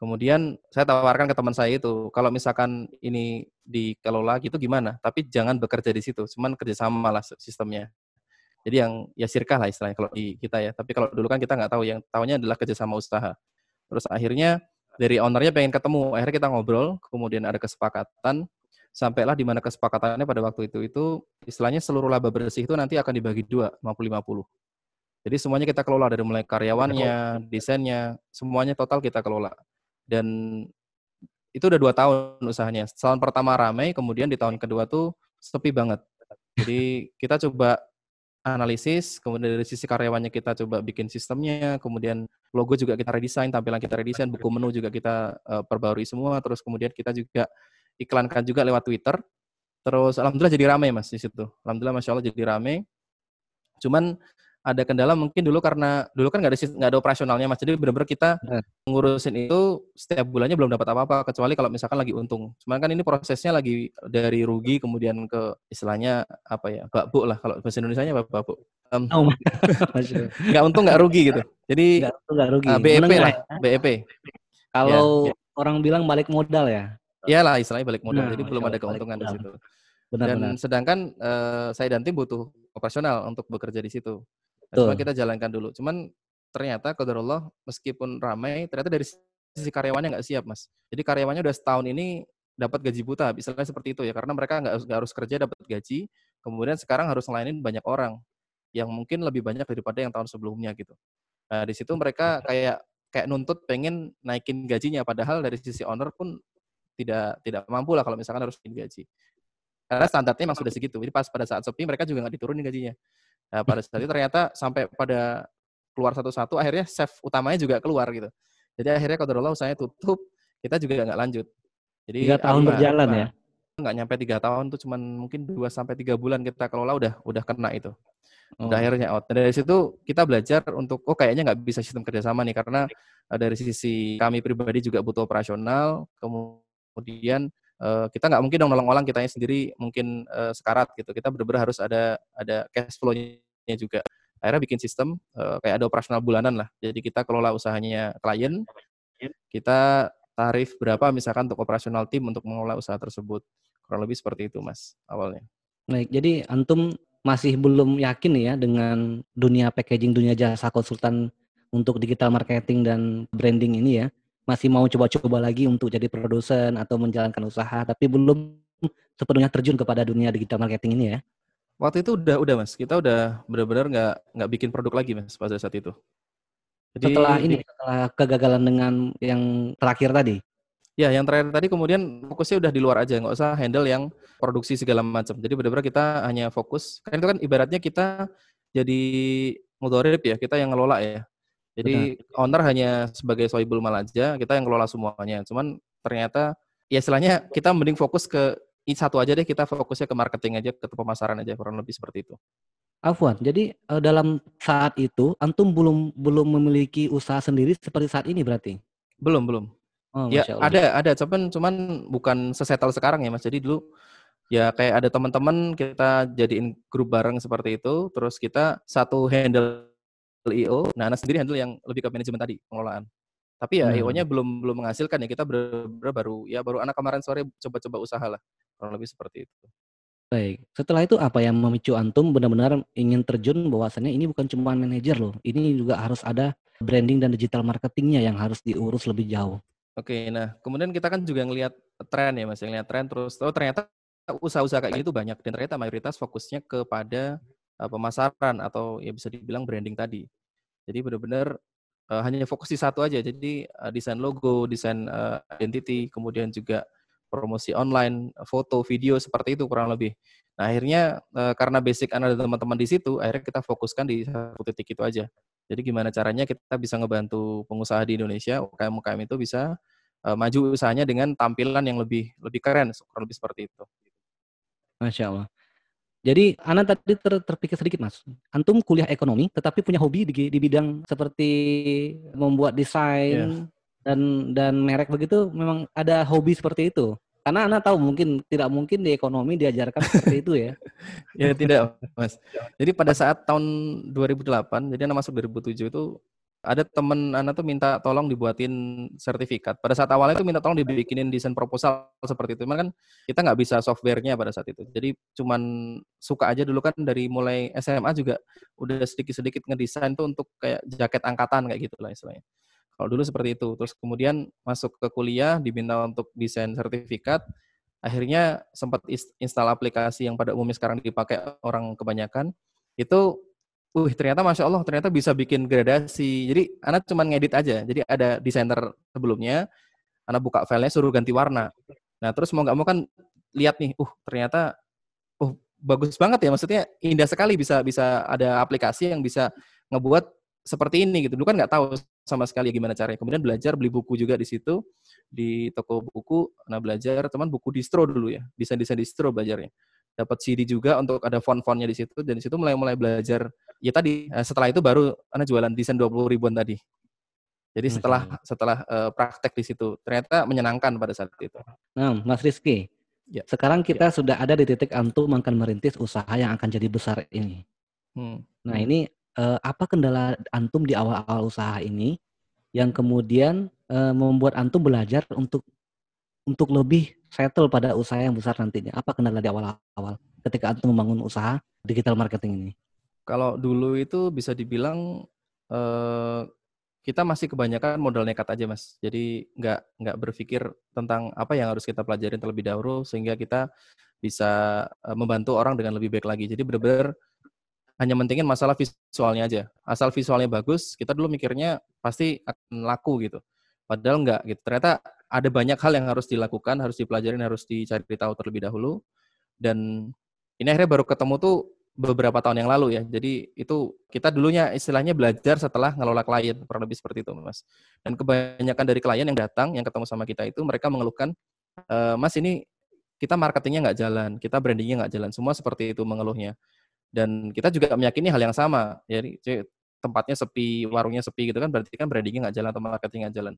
Kemudian saya tawarkan ke teman saya itu, kalau misalkan ini dikelola gitu gimana? Tapi jangan bekerja di situ, cuman kerjasama lah sistemnya. Jadi yang ya sirkah lah istilahnya kalau di kita ya. Tapi kalau dulu kan kita nggak tahu, yang tahunya adalah kerjasama usaha. Terus akhirnya dari ownernya pengen ketemu, akhirnya kita ngobrol, kemudian ada kesepakatan, sampailah di mana kesepakatannya pada waktu itu itu istilahnya seluruh laba bersih itu nanti akan dibagi dua 50-50. Jadi semuanya kita kelola dari mulai karyawannya, desainnya, semuanya total kita kelola. Dan itu udah dua tahun usahanya. Tahun pertama ramai, kemudian di tahun kedua tuh sepi banget. Jadi kita coba analisis, kemudian dari sisi karyawannya kita coba bikin sistemnya, kemudian logo juga kita redesign, tampilan kita redesign, buku menu juga kita uh, perbarui semua, terus kemudian kita juga iklankan juga lewat Twitter. Terus alhamdulillah jadi ramai Mas di situ. Alhamdulillah Masya Allah jadi ramai. Cuman ada kendala mungkin dulu karena dulu kan nggak ada nggak ada operasionalnya mas. Jadi benar-benar kita ngurusin itu setiap bulannya belum dapat apa-apa kecuali kalau misalkan lagi untung. Cuman kan ini prosesnya lagi dari rugi kemudian ke istilahnya apa ya babuk lah kalau bahasa Indonesia nya babuk um, oh, <laughs> nggak untung nggak rugi gitu. Jadi nggak nggak rugi. uh, ah, BEP lah ya? BEP kalau ya, ya. orang bilang balik modal ya? Iyalah istilahnya balik modal, nah, jadi belum ada keuntungan di situ. Benar, dan benar. sedangkan uh, saya dan tim butuh operasional untuk bekerja di situ. Nah, cuma kita jalankan dulu. Cuman ternyata Allah meskipun ramai, ternyata dari sisi karyawannya nggak siap, Mas. Jadi karyawannya udah setahun ini dapat gaji buta, misalnya seperti itu ya, karena mereka nggak harus, harus kerja dapat gaji, kemudian sekarang harus ngelainin banyak orang yang mungkin lebih banyak daripada yang tahun sebelumnya gitu. Nah di situ mereka kayak kayak nuntut pengen naikin gajinya, padahal dari sisi owner pun tidak tidak mampu lah kalau misalkan harus naikin gaji. Karena standarnya memang sudah segitu. Jadi pas pada saat sepi mereka juga nggak diturunin gajinya. Nah, pada saat itu ternyata sampai pada keluar satu-satu, akhirnya chef utamanya juga keluar gitu. Jadi akhirnya kalau Allah usahanya tutup, kita juga nggak lanjut. Jadi tiga tahun berjalan ya? Nggak nyampe tiga tahun tuh cuman mungkin dua sampai tiga bulan kita kelola udah udah kena itu. Udah oh. akhirnya out. Dan dari situ kita belajar untuk oh kayaknya nggak bisa sistem kerjasama nih karena uh, dari sisi kami pribadi juga butuh operasional. Kemudian uh, kita nggak mungkin dong nolong-nolong kitanya sendiri mungkin uh, sekarat gitu. Kita benar-benar harus ada ada cash flow-nya juga. Akhirnya bikin sistem uh, kayak ada operasional bulanan lah. Jadi kita kelola usahanya klien, kita tarif berapa misalkan untuk operasional tim untuk mengelola usaha tersebut. Kurang lebih seperti itu, Mas, awalnya. Baik, jadi antum masih belum yakin ya dengan dunia packaging, dunia jasa konsultan untuk digital marketing dan branding ini ya. Masih mau coba-coba lagi untuk jadi produsen atau menjalankan usaha, tapi belum sepenuhnya terjun kepada dunia digital marketing ini ya. Waktu itu udah udah mas, kita udah benar-benar nggak nggak bikin produk lagi mas pada saat itu. Jadi, setelah ini, setelah kegagalan dengan yang terakhir tadi. Ya, yang terakhir tadi kemudian fokusnya udah di luar aja, nggak usah handle yang produksi segala macam. Jadi benar-benar kita hanya fokus. Kan itu kan ibaratnya kita jadi mudorib ya, kita yang ngelola ya. Jadi Benar. owner hanya sebagai soibul mal aja, kita yang ngelola semuanya. Cuman ternyata ya istilahnya kita mending fokus ke satu aja deh, kita fokusnya ke marketing aja, ke pemasaran aja, kurang lebih seperti itu. Afwan, jadi uh, dalam saat itu antum belum belum memiliki usaha sendiri seperti saat ini berarti? Belum, belum. Oh, ya ada ada cuman cuman bukan sesetel sekarang ya Mas. Jadi dulu ya kayak ada teman-teman kita jadiin grup bareng seperti itu, terus kita satu handle IO, nah anak sendiri handle yang lebih ke manajemen tadi, pengelolaan. Tapi ya hmm. IO-nya belum belum menghasilkan ya. Kita ber, ber, baru ya baru anak kemarin sore coba-coba usaha lah. Kurang lebih seperti itu. Baik, setelah itu apa yang memicu antum benar-benar ingin terjun bahwasannya ini bukan cuma manajer loh, ini juga harus ada branding dan digital marketingnya yang harus diurus lebih jauh. Oke, nah kemudian kita kan juga ngelihat tren ya mas, ngelihat tren terus, oh ternyata usaha-usaha kayak gitu banyak dan ternyata mayoritas fokusnya kepada uh, pemasaran atau ya bisa dibilang branding tadi. Jadi benar-benar uh, hanya fokus di satu aja, jadi uh, desain logo, desain uh, identity, kemudian juga promosi online, foto, video seperti itu kurang lebih. Nah akhirnya e, karena basic ada teman-teman di situ, akhirnya kita fokuskan di satu titik itu aja. Jadi gimana caranya kita bisa ngebantu pengusaha di Indonesia, UKM-UKM itu bisa e, maju usahanya dengan tampilan yang lebih lebih keren, kurang lebih seperti itu. Masya Allah. Jadi Ana tadi ter, terpikir sedikit mas, antum kuliah ekonomi tetapi punya hobi di, di bidang seperti membuat desain, yeah dan dan merek begitu memang ada hobi seperti itu. Karena anak tahu mungkin tidak mungkin di ekonomi diajarkan seperti itu ya. <laughs> Ya tidak mas. Jadi pada saat tahun 2008 jadi anak masuk 2007 itu ada temen anak tuh minta tolong dibuatin sertifikat. Pada saat awalnya tuh minta tolong dibikinin desain proposal seperti itu. Cuman kan kita nggak bisa softwarenya pada saat itu. Jadi cuman suka aja dulu kan dari mulai SMA juga udah sedikit-sedikit ngedesain tuh untuk kayak jaket angkatan kayak gitu lah istilahnya. Kalau dulu seperti itu. Terus kemudian masuk ke kuliah, diminta untuk desain sertifikat. Akhirnya sempat install aplikasi yang pada umumnya sekarang dipakai orang kebanyakan. Itu, uh ternyata Masya Allah, ternyata bisa bikin gradasi. Jadi anak cuma ngedit aja. Jadi ada desainer sebelumnya, anak buka filenya suruh ganti warna. Nah terus mau nggak mau kan lihat nih, uh ternyata uh bagus banget ya maksudnya indah sekali bisa bisa ada aplikasi yang bisa ngebuat seperti ini gitu. Dulu kan nggak tahu sama sekali gimana caranya. Kemudian belajar beli buku juga di situ di toko buku. Nah belajar teman buku distro dulu ya, desain-desain distro belajarnya. Dapat CD juga untuk ada font-fontnya di situ dan di situ mulai-mulai belajar. Ya tadi eh, setelah itu baru anak jualan desain 20 ribuan tadi. Jadi setelah setelah uh, praktek di situ ternyata menyenangkan pada saat itu. Nah, Mas Rizky, ya. sekarang kita ya. sudah ada di titik antum akan merintis usaha yang akan jadi besar ini. Hmm. Nah ini uh, apa kendala antum di awal-awal usaha ini yang kemudian uh, membuat antum belajar untuk untuk lebih settle pada usaha yang besar nantinya? Apa kendala di awal-awal ketika antum membangun usaha digital marketing ini? Kalau dulu itu bisa dibilang eh, kita masih kebanyakan modal nekat aja mas. Jadi nggak nggak berpikir tentang apa yang harus kita pelajarin terlebih dahulu sehingga kita bisa eh, membantu orang dengan lebih baik lagi. Jadi benar-benar hanya mentingin masalah visualnya aja. Asal visualnya bagus, kita dulu mikirnya pasti akan laku gitu. Padahal enggak gitu. Ternyata ada banyak hal yang harus dilakukan, harus dipelajarin, harus dicari tahu terlebih dahulu. Dan ini akhirnya baru ketemu tuh beberapa tahun yang lalu ya. Jadi itu kita dulunya istilahnya belajar setelah ngelola klien, kurang lebih seperti itu, Mas. Dan kebanyakan dari klien yang datang, yang ketemu sama kita itu mereka mengeluhkan, e, Mas ini kita marketingnya nggak jalan, kita brandingnya nggak jalan, semua seperti itu mengeluhnya. Dan kita juga meyakini hal yang sama, jadi tempatnya sepi, warungnya sepi gitu kan, berarti kan brandingnya nggak jalan atau marketingnya nggak jalan.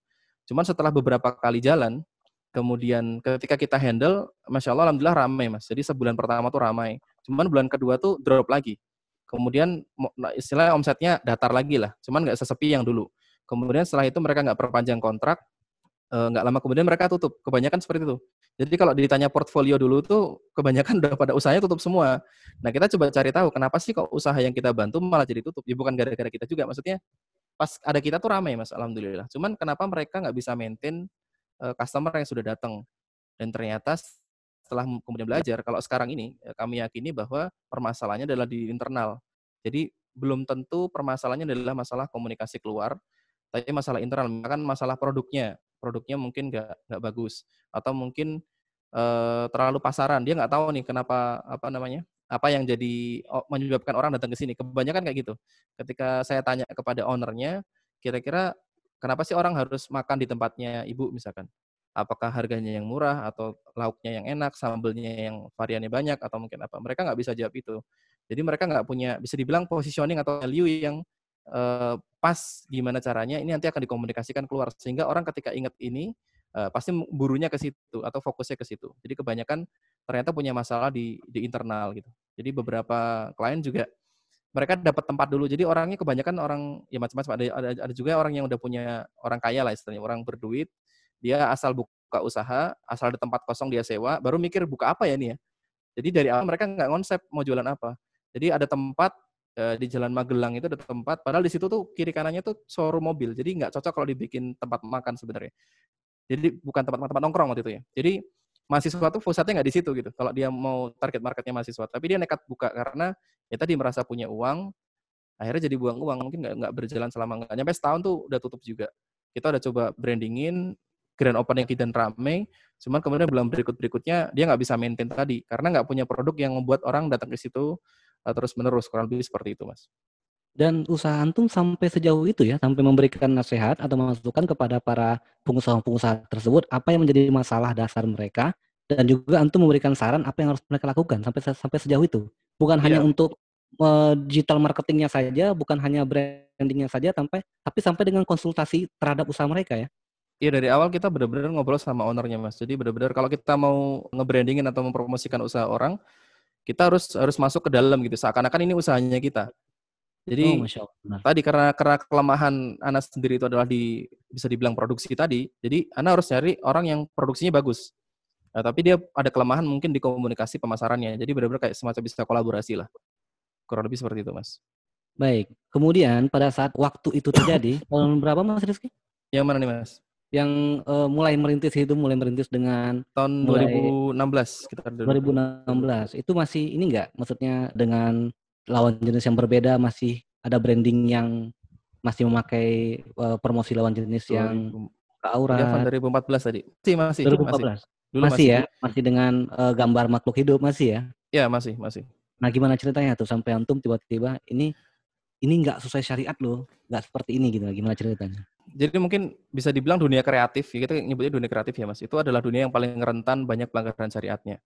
Cuman setelah beberapa kali jalan, kemudian ketika kita handle, masya Allah, alhamdulillah ramai mas. Jadi sebulan pertama tuh ramai. Cuman bulan kedua tuh drop lagi. Kemudian nah, istilahnya omsetnya datar lagi lah. Cuman nggak sesepi yang dulu. Kemudian setelah itu mereka nggak perpanjang kontrak, eh, nggak lama kemudian mereka tutup. Kebanyakan seperti itu. Jadi kalau ditanya portfolio dulu tuh kebanyakan <laughs> udah pada usahanya tutup semua. Nah kita coba cari tahu kenapa sih kok usaha yang kita bantu malah jadi tutup. Ya bukan gara-gara kita juga. Maksudnya pas ada kita tuh ramai mas, alhamdulillah. Cuman kenapa mereka nggak bisa maintain uh, customer yang sudah datang? Dan ternyata setelah kemudian belajar, kalau sekarang ini eh, kami yakini bahwa permasalahannya adalah di internal. Jadi belum tentu permasalahannya adalah masalah komunikasi keluar, tapi masalah internal, bahkan masalah produknya. Produknya mungkin nggak nggak bagus atau mungkin uh, terlalu pasaran. Dia nggak tahu nih kenapa apa namanya apa yang jadi menyebabkan orang datang ke sini. Kebanyakan kayak gitu. Ketika saya tanya kepada ownernya, kira-kira kenapa sih orang harus makan di tempatnya ibu misalkan? Apakah harganya yang murah atau lauknya yang enak, sambelnya yang variannya banyak atau mungkin apa. Mereka nggak bisa jawab itu. Jadi mereka nggak punya bisa dibilang positioning atau value yang uh, pas gimana caranya ini nanti akan dikomunikasikan keluar sehingga orang ketika ingat ini uh, pasti burunya ke situ atau fokusnya ke situ. Jadi kebanyakan ternyata punya masalah di di internal gitu. Jadi beberapa klien juga mereka dapat tempat dulu. Jadi orangnya kebanyakan orang ya macam-macam ada, ada ada juga orang yang udah punya orang kaya lah istilahnya, orang berduit dia asal buka usaha, asal ada tempat kosong dia sewa, baru mikir buka apa ya nih ya. Jadi dari awal mereka nggak konsep mau jualan apa. Jadi ada tempat e, di Jalan Magelang itu ada tempat, padahal di situ tuh kiri kanannya tuh showroom mobil. Jadi nggak cocok kalau dibikin tempat makan sebenarnya. Jadi bukan tempat-tempat nongkrong waktu itu ya. Jadi mahasiswa tuh pusatnya nggak di situ gitu. Kalau dia mau target marketnya mahasiswa, tapi dia nekat buka karena ya tadi merasa punya uang, akhirnya jadi buang uang mungkin nggak nggak berjalan selama nggak nyampe setahun tuh udah tutup juga. Kita udah coba brandingin, grand opening dan rame, cuman kemudian bulan berikut-berikutnya dia nggak bisa maintain tadi karena nggak punya produk yang membuat orang datang ke situ uh, terus menerus kurang lebih seperti itu mas. Dan usaha antum sampai sejauh itu ya, sampai memberikan nasihat atau masukan kepada para pengusaha-pengusaha tersebut apa yang menjadi masalah dasar mereka dan juga antum memberikan saran apa yang harus mereka lakukan sampai sampai sejauh itu. Bukan yeah. hanya iya. untuk uh, digital marketingnya saja, bukan hanya brandingnya saja, sampai tapi sampai dengan konsultasi terhadap usaha mereka ya. Iya dari awal kita benar-benar ngobrol sama ownernya mas. Jadi benar-benar kalau kita mau nge-brandingin atau mempromosikan usaha orang, kita harus harus masuk ke dalam gitu. Seakan-akan ini usahanya kita. Jadi oh, Allah. tadi karena karena kelemahan anak sendiri itu adalah di bisa dibilang produksi tadi. Jadi anak harus cari orang yang produksinya bagus. Nah, tapi dia ada kelemahan mungkin di komunikasi pemasarannya. Jadi benar-benar kayak semacam bisa kolaborasi lah. Kurang lebih seperti itu mas. Baik. Kemudian pada saat waktu itu terjadi tahun berapa mas Rizky? Yang mana nih mas? Yang uh, mulai merintis itu mulai merintis dengan tahun mulai 2016 sekitar 2016 itu masih ini enggak maksudnya dengan lawan jenis yang berbeda masih ada branding yang masih memakai uh, promosi lawan jenis yang aura ya, 2014 tadi. Masih masih 2014 masih, Dulu masih, masih. ya? Masih dengan uh, gambar makhluk hidup masih ya? Ya masih masih. Nah gimana ceritanya tuh sampai antum tiba-tiba ini ini nggak sesuai syariat loh nggak seperti ini gitu gimana ceritanya jadi mungkin bisa dibilang dunia kreatif, ya kita nyebutnya dunia kreatif ya mas, itu adalah dunia yang paling rentan banyak pelanggaran syariatnya.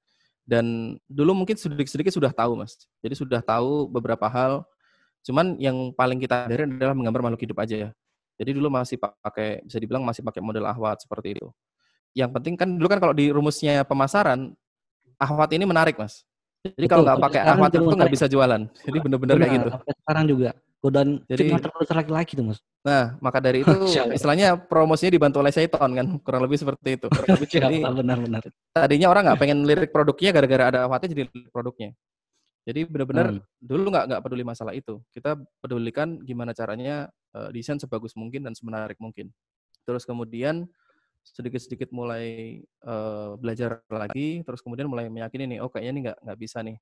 Dan dulu mungkin sedikit-sedikit sudah tahu mas, jadi sudah tahu beberapa hal, cuman yang paling kita dari adalah menggambar makhluk hidup aja ya. Jadi dulu masih pakai, bisa dibilang masih pakai model ahwat seperti itu. Yang penting kan dulu kan kalau di rumusnya pemasaran, ahwat ini menarik mas. Jadi Betul, kalau nggak pakai ahwat itu nggak bisa jualan. Jadi benar-benar kayak gitu. Sekarang juga godaan Jadi, terus laki-laki tuh mas. Nah maka dari itu <laughs> istilahnya promosinya dibantu oleh Saiton kan kurang lebih seperti itu. <laughs> jadi benar-benar. Tadinya orang nggak pengen lirik produknya gara-gara ada awatnya jadi lirik produknya. Jadi benar-benar hmm. dulu nggak nggak peduli masalah itu. Kita pedulikan gimana caranya uh, desain sebagus mungkin dan semenarik mungkin. Terus kemudian sedikit-sedikit mulai uh, belajar lagi, terus kemudian mulai meyakini nih, oh kayaknya ini nggak nggak bisa nih.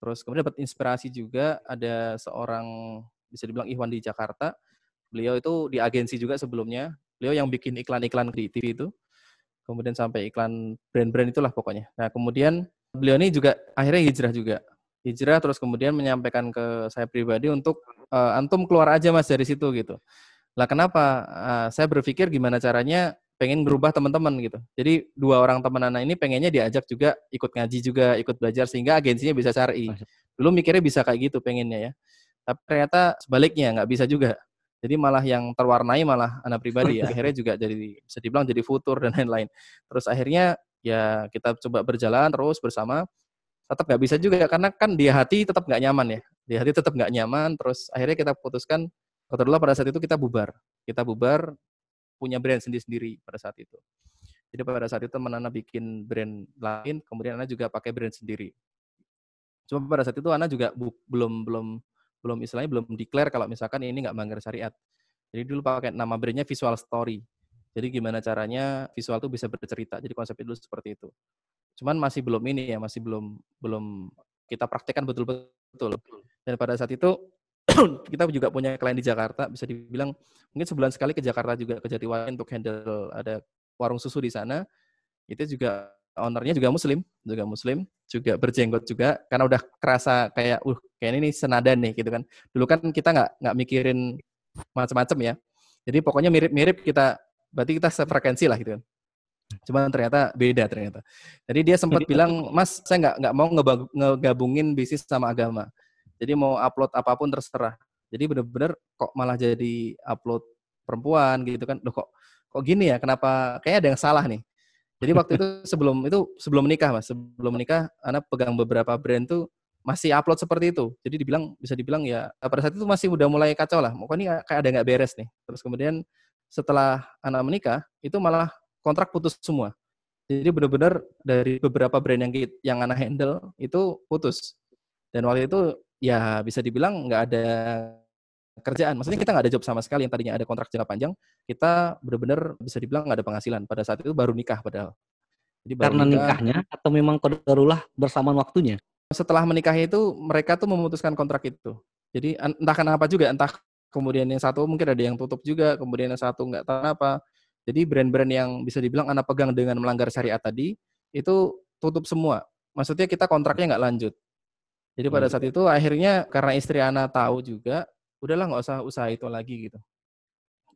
Terus kemudian dapat inspirasi juga ada seorang bisa dibilang Iwan di Jakarta. Beliau itu di agensi juga sebelumnya. Beliau yang bikin iklan-iklan di TV itu. Kemudian sampai iklan brand-brand itulah pokoknya. Nah kemudian beliau ini juga akhirnya hijrah juga hijrah terus kemudian menyampaikan ke saya pribadi untuk uh, antum keluar aja mas dari situ gitu. Lah kenapa? Uh, saya berpikir gimana caranya pengen berubah teman-teman gitu. Jadi dua orang teman anak ini pengennya diajak juga ikut ngaji juga, ikut belajar sehingga agensinya bisa cari. Dulu mikirnya bisa kayak gitu pengennya ya. Tapi ternyata sebaliknya nggak bisa juga. Jadi malah yang terwarnai malah anak pribadi ya. <laughs> Akhirnya juga jadi bisa dibilang jadi futur dan lain-lain. Terus akhirnya ya kita coba berjalan terus bersama tetap nggak bisa juga karena kan di hati tetap nggak nyaman ya di hati tetap nggak nyaman terus akhirnya kita putuskan kebetulan pada saat itu kita bubar kita bubar punya brand sendiri-sendiri pada saat itu. Jadi pada saat itu teman Ana bikin brand lain kemudian Ana juga pakai brand sendiri. Cuma pada saat itu Ana juga bu, belum belum belum istilahnya belum declare kalau misalkan ini nggak melanggar syariat. Jadi dulu pakai nama brandnya Visual Story. Jadi gimana caranya visual itu bisa bercerita. Jadi konsep itu seperti itu. Cuman masih belum ini ya, masih belum belum kita praktekkan betul-betul. Dan pada saat itu <coughs> kita juga punya klien di Jakarta, bisa dibilang mungkin sebulan sekali ke Jakarta juga ke Jatiwangi untuk handle ada warung susu di sana. Itu juga ownernya juga muslim, juga muslim, juga berjenggot juga karena udah kerasa kayak uh kayak ini senadan nih gitu kan. Dulu kan kita nggak nggak mikirin macam-macam ya. Jadi pokoknya mirip-mirip kita berarti kita sefrekuensi lah gitu kan. Cuma ternyata beda ternyata. Jadi dia sempat bilang, Mas, saya nggak nggak mau ngegabungin bisnis sama agama. Jadi mau upload apa pun terserah. Jadi bener-bener kok malah jadi upload perempuan gitu kan. Loh kok kok gini ya? Kenapa? Kayaknya ada yang salah nih. Jadi waktu itu <laughs> sebelum itu sebelum menikah mas, sebelum menikah, anak pegang beberapa brand tuh masih upload seperti itu. Jadi dibilang bisa dibilang ya pada saat itu masih udah mulai kacau lah. Pokoknya kayak ada nggak beres nih. Terus kemudian setelah anak menikah itu malah kontrak putus semua. Jadi benar-benar dari beberapa brand yang yang anak handle itu putus. Dan waktu itu ya bisa dibilang nggak ada kerjaan. Maksudnya kita nggak ada job sama sekali yang tadinya ada kontrak jangka panjang. Kita benar-benar bisa dibilang nggak ada penghasilan. Pada saat itu baru nikah padahal. Jadi baru Karena nikah, nikahnya atau memang kodarulah bersamaan waktunya? Setelah menikah itu mereka tuh memutuskan kontrak itu. Jadi entah kenapa juga, entah kemudian yang satu mungkin ada yang tutup juga, kemudian yang satu nggak tahu apa. Jadi brand-brand yang bisa dibilang anak pegang dengan melanggar syariat tadi itu tutup semua. Maksudnya kita kontraknya nggak lanjut. Jadi pada saat itu akhirnya karena istri Ana tahu juga, udahlah nggak usah usaha itu lagi gitu.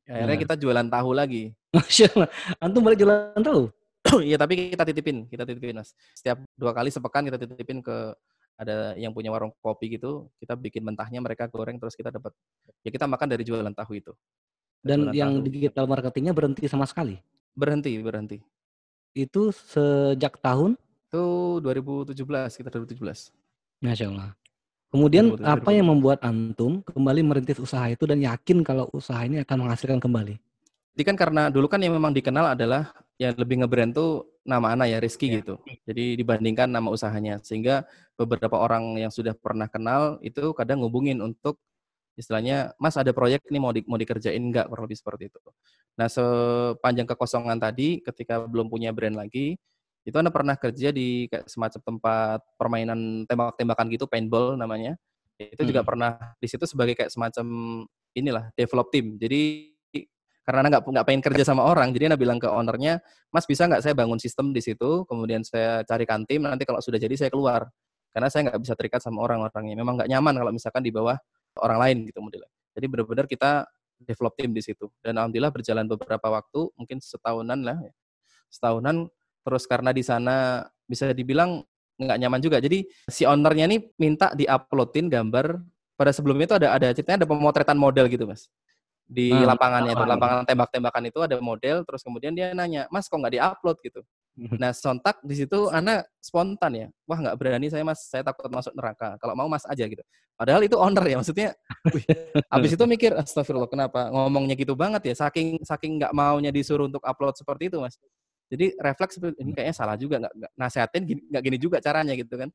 Akhirnya nah. kita jualan tahu lagi. Masya Allah. Antum balik jualan tahu? Iya tapi kita titipin, kita titipin mas. Setiap dua kali sepekan kita titipin ke ada yang punya warung kopi gitu, kita bikin mentahnya mereka goreng terus kita dapat ya kita makan dari jualan tahu itu. Dan yang tahu. digital marketingnya berhenti sama sekali? Berhenti, berhenti. Itu sejak tahun? Itu 2017, kita 2017. Masya Allah. Kemudian 2017. apa yang membuat Antum kembali merintis usaha itu dan yakin kalau usaha ini akan menghasilkan kembali? Jadi kan karena dulu kan yang memang dikenal adalah yang lebih ngebrand tuh nama anak ya Rizky ya. gitu. Jadi dibandingkan nama usahanya sehingga beberapa orang yang sudah pernah kenal itu kadang ngubungin untuk istilahnya Mas ada proyek ini mau di, mau dikerjain enggak kurang lebih seperti itu. Nah sepanjang kekosongan tadi ketika belum punya brand lagi itu anda pernah kerja di kayak semacam tempat permainan tembak-tembakan gitu paintball namanya itu hmm. juga pernah di situ sebagai kayak semacam inilah develop team jadi karena anda nggak nggak pengen kerja sama orang jadi anda bilang ke ownernya mas bisa nggak saya bangun sistem di situ kemudian saya carikan tim nanti kalau sudah jadi saya keluar karena saya nggak bisa terikat sama orang-orangnya memang nggak nyaman kalau misalkan di bawah orang lain gitu modelnya. Jadi benar-benar kita develop tim di situ. Dan alhamdulillah berjalan beberapa waktu, mungkin setahunan lah. Ya. Setahunan terus karena di sana bisa dibilang nggak nyaman juga. Jadi si ownernya ini minta diuploadin gambar pada sebelumnya itu ada ada ceritanya ada pemotretan model gitu mas di hmm, lapangannya itu lapangan tembak-tembakan itu ada model terus kemudian dia nanya mas kok nggak diupload gitu Nah, sontak di situ anak spontan ya. Wah, nggak berani saya mas, saya takut masuk neraka. Kalau mau mas aja gitu. Padahal itu owner ya, maksudnya. Wih, abis itu mikir, astagfirullah, kenapa ngomongnya gitu banget ya? Saking saking nggak maunya disuruh untuk upload seperti itu mas. Jadi refleks ini kayaknya salah juga, nggak, nasehatin, nggak gini juga caranya gitu kan.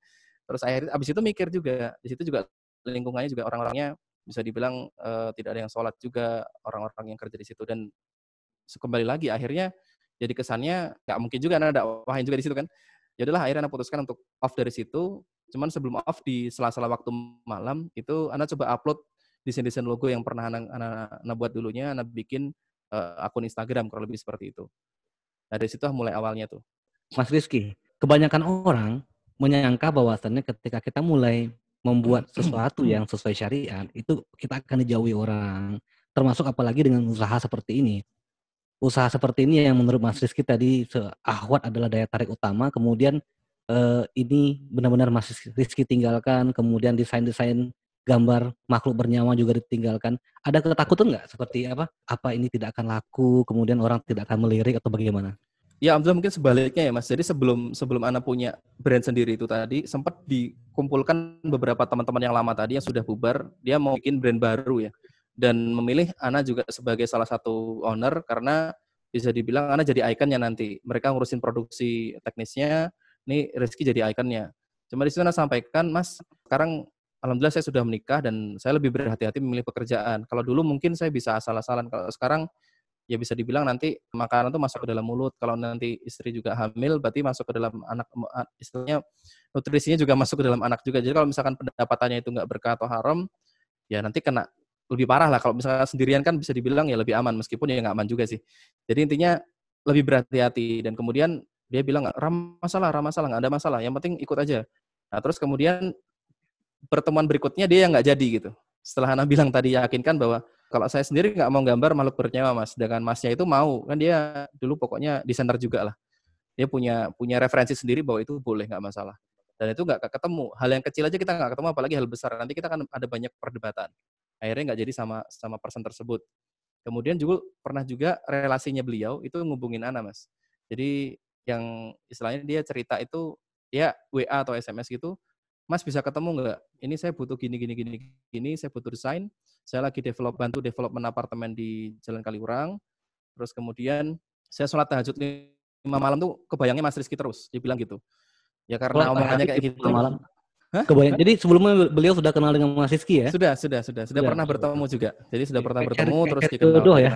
Terus akhirnya abis itu mikir juga, di situ juga lingkungannya juga orang-orangnya bisa dibilang uh, tidak ada yang sholat juga orang-orang yang kerja di situ dan kembali lagi akhirnya jadi kesannya nggak mungkin juga ada wahin juga di situ kan. Ya akhirnya anak putuskan untuk off dari situ. Cuman sebelum off di sela-sela waktu malam itu anak coba upload desain-desain logo yang pernah anak, anak buat dulunya, anak bikin uh, akun Instagram kurang lebih seperti itu. Nah dari situ mulai awalnya tuh. Mas Rizky, kebanyakan orang menyangka bahwasannya ketika kita mulai membuat <clears throat> sesuatu yang sesuai syariat, itu kita akan dijauhi orang. Termasuk apalagi dengan usaha seperti ini. Usaha seperti ini yang menurut Mas Rizky tadi ahwat adalah daya tarik utama, kemudian uh, ini benar-benar Mas Rizky tinggalkan, kemudian desain-desain gambar makhluk bernyawa juga ditinggalkan. Ada ketakutan nggak seperti apa? Apa ini tidak akan laku, kemudian orang tidak akan melirik atau bagaimana? Ya, alhamdulillah mungkin sebaliknya ya, Mas. Jadi sebelum sebelum Ana punya brand sendiri itu tadi, sempat dikumpulkan beberapa teman-teman yang lama tadi yang sudah bubar, dia mau bikin brand baru ya. Dan memilih Ana juga sebagai salah satu owner karena bisa dibilang Ana jadi ikonnya nanti. Mereka ngurusin produksi teknisnya, ini Rizky jadi ikonnya. Cuma di situ Ana sampaikan, Mas, sekarang alhamdulillah saya sudah menikah dan saya lebih berhati-hati memilih pekerjaan. Kalau dulu mungkin saya bisa asal-asalan, kalau sekarang ya bisa dibilang nanti makanan itu masuk ke dalam mulut. Kalau nanti istri juga hamil, berarti masuk ke dalam anak, istilahnya nutrisinya juga masuk ke dalam anak juga. Jadi kalau misalkan pendapatannya itu nggak berkah atau haram, ya nanti kena lebih parah lah. Kalau misalnya sendirian kan bisa dibilang ya lebih aman, meskipun ya nggak aman juga sih. Jadi intinya lebih berhati-hati dan kemudian dia bilang ram masalah, ram masalah, nggak ada masalah. Yang penting ikut aja. Nah terus kemudian pertemuan berikutnya dia yang nggak jadi gitu. Setelah Hana bilang tadi yakinkan bahwa kalau saya sendiri nggak mau gambar makhluk bernyawa mas, dengan masnya itu mau kan dia dulu pokoknya desainer juga lah. Dia punya punya referensi sendiri bahwa itu boleh nggak masalah. Dan itu nggak ketemu. Hal yang kecil aja kita nggak ketemu, apalagi hal besar. Nanti kita kan ada banyak perdebatan. Akhirnya nggak jadi sama sama person tersebut. Kemudian juga pernah juga relasinya beliau itu ngubungin Ana mas. Jadi yang istilahnya dia cerita itu ya WA atau SMS gitu, Mas bisa ketemu nggak? Ini saya butuh gini gini gini gini, saya butuh desain. Saya lagi develop bantu development apartemen di Jalan Kaliurang. Terus kemudian saya sholat tahajud lima malam tuh kebayangnya Mas Rizky terus. Dia bilang gitu. Ya karena oh, omongannya kayak gitu. Malam. Hah? Kebayang. Jadi sebelumnya beliau sudah kenal dengan Mas Rizky ya? Sudah, sudah, sudah. Sudah, sudah pernah bertemu juga. Jadi sudah pernah bertemu terus dikenal. ya.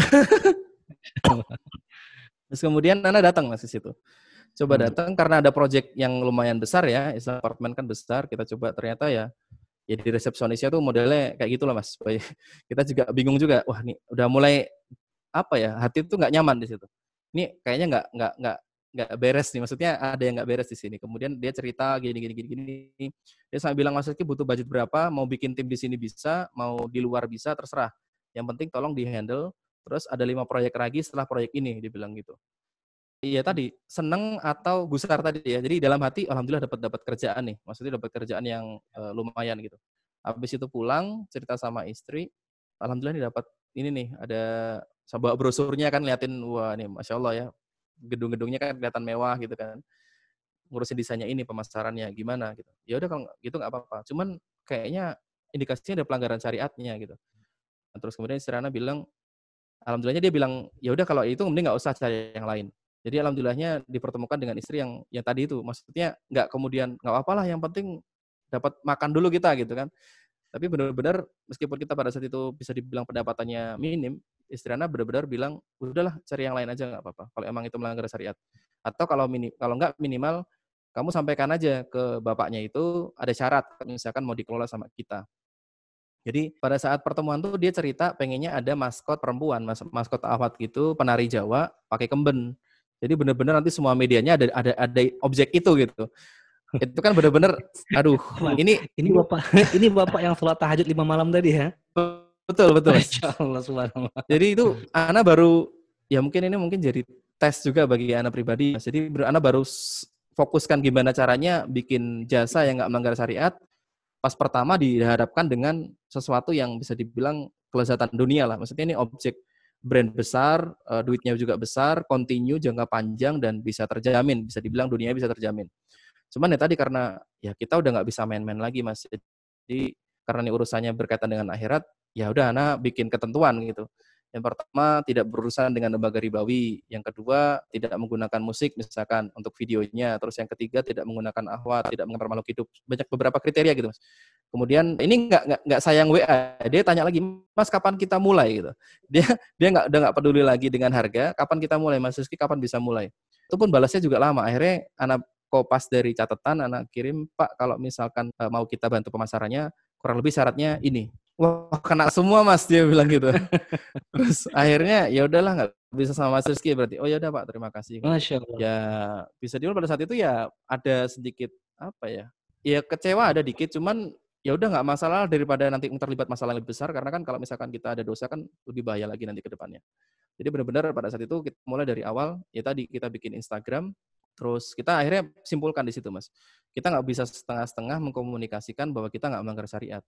<laughs> terus kemudian Nana datang Mas di situ coba hmm. datang karena ada project yang lumayan besar ya, istilah apartemen kan besar, kita coba ternyata ya ya di resepsionisnya tuh modelnya kayak gitu lah mas. <laughs> Kita juga bingung juga, wah nih udah mulai apa ya hati itu nggak nyaman di situ. Ini kayaknya nggak nggak nggak nggak beres nih, maksudnya ada yang nggak beres di sini. Kemudian dia cerita gini gini gini gini. Dia sampai bilang Mas Rizky butuh budget berapa, mau bikin tim di sini bisa, mau di luar bisa, terserah. Yang penting tolong di handle. Terus ada lima proyek lagi setelah proyek ini, dia bilang gitu. Iya tadi seneng atau gusar tadi ya. Jadi dalam hati alhamdulillah dapat dapat kerjaan nih. Maksudnya dapat kerjaan yang uh, lumayan gitu. Habis itu pulang cerita sama istri, alhamdulillah nih dapat ini nih ada bawa brosurnya kan liatin wah nih masya Allah ya gedung-gedungnya kan kelihatan mewah gitu kan ngurusin desainnya ini pemasarannya gimana gitu ya udah kalau gitu nggak apa-apa cuman kayaknya indikasinya ada pelanggaran syariatnya gitu nah, terus kemudian Sirana bilang alhamdulillahnya dia bilang ya udah kalau itu mending nggak usah cari yang lain jadi alhamdulillahnya dipertemukan dengan istri yang yang tadi itu, maksudnya nggak kemudian nggak apa-apa lah, yang penting dapat makan dulu kita gitu kan. Tapi benar-benar meskipun kita pada saat itu bisa dibilang pendapatannya minim, istri Ana benar-benar bilang udahlah cari yang lain aja nggak apa-apa. Kalau emang itu melanggar syariat. Atau kalau mini, kalau nggak minimal kamu sampaikan aja ke bapaknya itu ada syarat misalkan mau dikelola sama kita. Jadi pada saat pertemuan tuh dia cerita pengennya ada maskot perempuan, mas, maskot awat gitu, penari Jawa pakai kemben. Jadi benar-benar nanti semua medianya ada ada ada objek itu gitu. Itu kan benar-benar aduh, ini ini Bapak <laughs> ini Bapak yang sholat tahajud lima malam tadi ya. Betul, betul. Allah subhanallah. Jadi itu Ana baru ya mungkin ini mungkin jadi tes juga bagi Ana pribadi. Jadi Ana baru fokuskan gimana caranya bikin jasa yang nggak melanggar syariat. Pas pertama dihadapkan dengan sesuatu yang bisa dibilang kelezatan dunia lah. Maksudnya ini objek brand besar, uh, duitnya juga besar, continue jangka panjang dan bisa terjamin, bisa dibilang dunia bisa terjamin. Cuman ya tadi karena ya kita udah nggak bisa main-main lagi mas. Jadi karena ini urusannya berkaitan dengan akhirat, ya udah anak bikin ketentuan gitu. Yang pertama, tidak berurusan dengan lembaga ribawi. Yang kedua, tidak menggunakan musik misalkan untuk videonya. Terus yang ketiga, tidak menggunakan ahwat, tidak mengantar makhluk hidup. Banyak beberapa kriteria gitu, Mas. Kemudian ini nggak nggak sayang WA, dia tanya lagi, Mas kapan kita mulai gitu. Dia dia nggak udah nggak peduli lagi dengan harga, kapan kita mulai, Mas Rizky kapan bisa mulai. Itu pun balasnya juga lama. Akhirnya anak kopas dari catatan, anak kirim, Pak kalau misalkan eh, mau kita bantu pemasarannya, kurang lebih syaratnya ini wah kena semua mas dia bilang gitu <laughs> terus akhirnya ya udahlah nggak bisa sama Mas Rizky berarti oh ya udah Pak terima kasih Masya Allah. ya bisa dibilang pada saat itu ya ada sedikit apa ya ya kecewa ada dikit cuman ya udah nggak masalah daripada nanti terlibat masalah yang lebih besar karena kan kalau misalkan kita ada dosa kan lebih bahaya lagi nanti ke depannya jadi benar-benar pada saat itu kita mulai dari awal ya tadi kita bikin Instagram terus kita akhirnya simpulkan di situ mas kita nggak bisa setengah-setengah mengkomunikasikan bahwa kita nggak melanggar syariat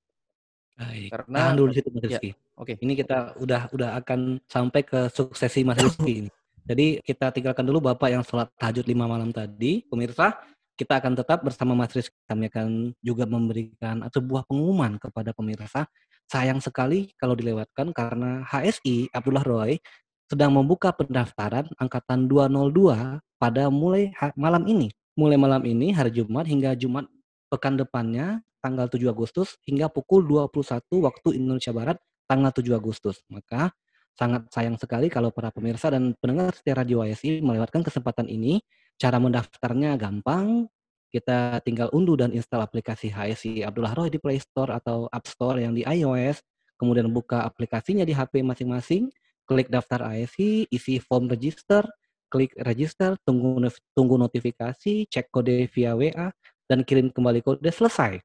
Baik. Karena Tahan dulu situ Mas ya, Rizky. oke. Ini kita udah udah akan sampai ke suksesi Mas Rizky ini. Jadi kita tinggalkan dulu Bapak yang sholat tahajud lima malam tadi. Pemirsa, kita akan tetap bersama Mas Rizky. Kami akan juga memberikan sebuah pengumuman kepada pemirsa. Sayang sekali kalau dilewatkan karena HSI Abdullah Roy sedang membuka pendaftaran angkatan 202 pada mulai malam ini. Mulai malam ini hari Jumat hingga Jumat pekan depannya tanggal 7 Agustus hingga pukul 21 waktu Indonesia Barat tanggal 7 Agustus. Maka sangat sayang sekali kalau para pemirsa dan pendengar setia Radio ASI melewatkan kesempatan ini. Cara mendaftarnya gampang. Kita tinggal unduh dan install aplikasi HSI Abdullah Roy di Play Store atau App Store yang di iOS. Kemudian buka aplikasinya di HP masing-masing. Klik daftar ASI, isi form register, klik register, tunggu tunggu notifikasi, cek kode via WA, dan kirim kembali kode selesai.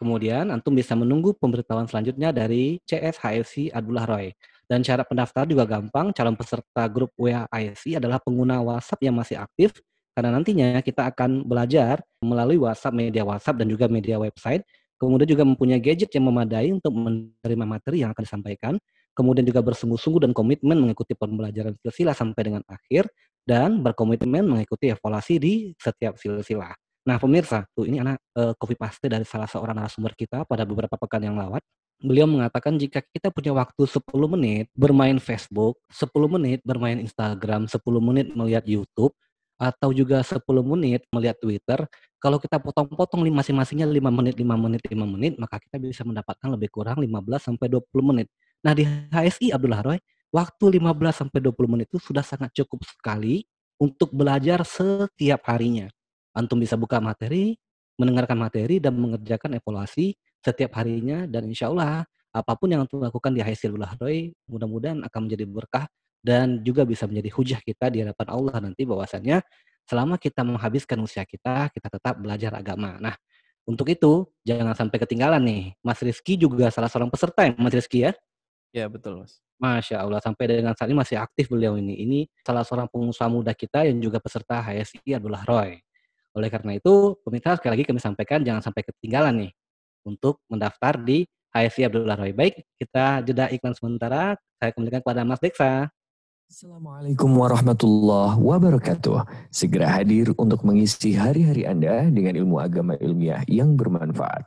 Kemudian antum bisa menunggu pemberitahuan selanjutnya dari CS HFC Abdullah Roy. Dan cara pendaftar juga gampang. Calon peserta grup WA ISI adalah pengguna WhatsApp yang masih aktif karena nantinya kita akan belajar melalui WhatsApp, media WhatsApp dan juga media website. Kemudian juga mempunyai gadget yang memadai untuk menerima materi yang akan disampaikan. Kemudian juga bersungguh-sungguh dan komitmen mengikuti pembelajaran silsilah sampai dengan akhir dan berkomitmen mengikuti evaluasi di setiap silsilah. Nah, pemirsa, tuh ini anak uh, copy paste dari salah seorang narasumber kita pada beberapa pekan yang lewat. Beliau mengatakan jika kita punya waktu 10 menit bermain Facebook, 10 menit bermain Instagram, 10 menit melihat YouTube, atau juga 10 menit melihat Twitter, kalau kita potong-potong masing-masingnya 5 menit, 5 menit, 5 menit, maka kita bisa mendapatkan lebih kurang 15 sampai 20 menit. Nah, di HSI Abdullah Roy, waktu 15 sampai 20 menit itu sudah sangat cukup sekali untuk belajar setiap harinya. Antum bisa buka materi, mendengarkan materi, dan mengerjakan evaluasi setiap harinya. Dan insya Allah, apa pun yang antum lakukan di hasil Roy, mudah-mudahan akan menjadi berkah dan juga bisa menjadi hujah kita di hadapan Allah nanti bahwasannya selama kita menghabiskan usia kita, kita tetap belajar agama. Nah, untuk itu jangan sampai ketinggalan nih. Mas Rizky juga salah seorang peserta ya, Mas Rizky ya? Ya betul mas. Masya Allah sampai dengan saat ini masih aktif beliau ini. Ini salah seorang pengusaha muda kita yang juga peserta HSI Abdullah Roy. Oleh karena itu, pemirsa sekali lagi kami sampaikan jangan sampai ketinggalan nih untuk mendaftar di HSI Abdullah Roy. Baik, kita jeda iklan sementara. Saya kembalikan kepada Mas Deksa. Assalamualaikum warahmatullahi wabarakatuh. Segera hadir untuk mengisi hari-hari Anda dengan ilmu agama ilmiah yang bermanfaat.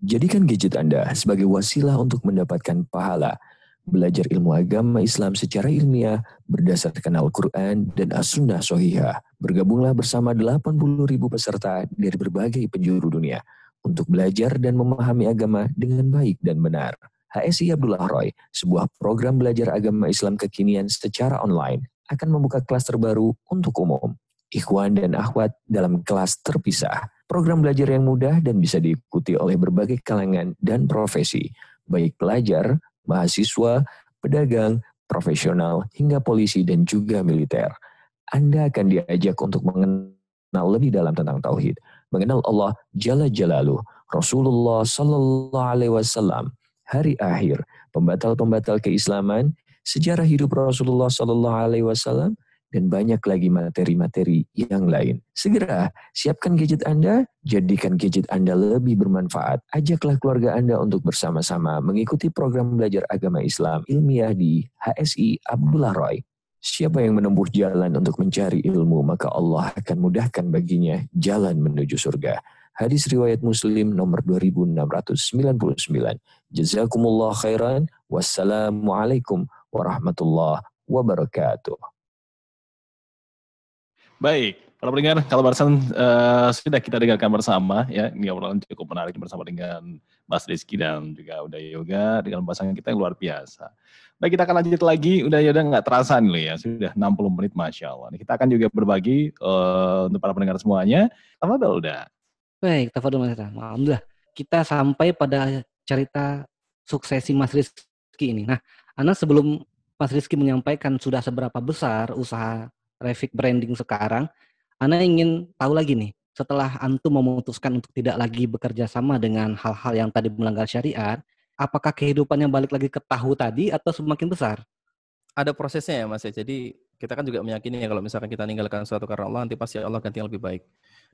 Jadikan gadget Anda sebagai wasilah untuk mendapatkan pahala belajar ilmu agama Islam secara ilmiah berdasarkan Al-Quran dan As-Sunnah Sohihah. Bergabunglah bersama 80 ribu peserta dari berbagai penjuru dunia untuk belajar dan memahami agama dengan baik dan benar. HSI Abdullah Roy, sebuah program belajar agama Islam kekinian secara online, akan membuka kelas terbaru untuk umum. Ikhwan dan akhwat dalam kelas terpisah. Program belajar yang mudah dan bisa diikuti oleh berbagai kalangan dan profesi, baik pelajar, mahasiswa, pedagang, profesional, hingga polisi dan juga militer. Anda akan diajak untuk mengenal lebih dalam tentang tauhid, mengenal Allah Jalla Jalaluh, Rasulullah Sallallahu Alaihi Wasallam, hari akhir, pembatal-pembatal keislaman, sejarah hidup Rasulullah Sallallahu Alaihi Wasallam, dan banyak lagi materi-materi yang lain. Segera siapkan gadget Anda, jadikan gadget Anda lebih bermanfaat. Ajaklah keluarga Anda untuk bersama-sama mengikuti program belajar agama Islam ilmiah di HSI Abdullah Roy. Siapa yang menempuh jalan untuk mencari ilmu, maka Allah akan mudahkan baginya jalan menuju surga. Hadis riwayat Muslim nomor 2699. Jazakumullah khairan. Wassalamualaikum warahmatullahi wabarakatuh. Baik, para pendengar, kalau barusan uh, sudah kita dengarkan bersama ya, ini obrolan cukup menarik bersama dengan Mas Rizky dan juga Uda Yoga dengan pasangan kita yang luar biasa. Baik, kita akan lanjut lagi. Udah Yoga nggak terasa nih ya, sudah 60 menit, Masya Allah. Kita akan juga berbagi uh, untuk para pendengar semuanya. Tafadol udah. Baik, Tafadol Mas Alhamdulillah. Kita sampai pada cerita suksesi Mas Rizky ini. Nah, Ana sebelum Mas Rizky menyampaikan sudah seberapa besar usaha Revik Branding sekarang, Ana ingin tahu lagi nih, setelah antum memutuskan untuk tidak lagi bekerja sama dengan hal-hal yang tadi melanggar syariat, apakah kehidupannya balik lagi ke tahu tadi atau semakin besar? Ada prosesnya ya Mas ya. Jadi kita kan juga meyakini ya kalau misalkan kita meninggalkan suatu karena Allah nanti pasti Allah ganti yang lebih baik.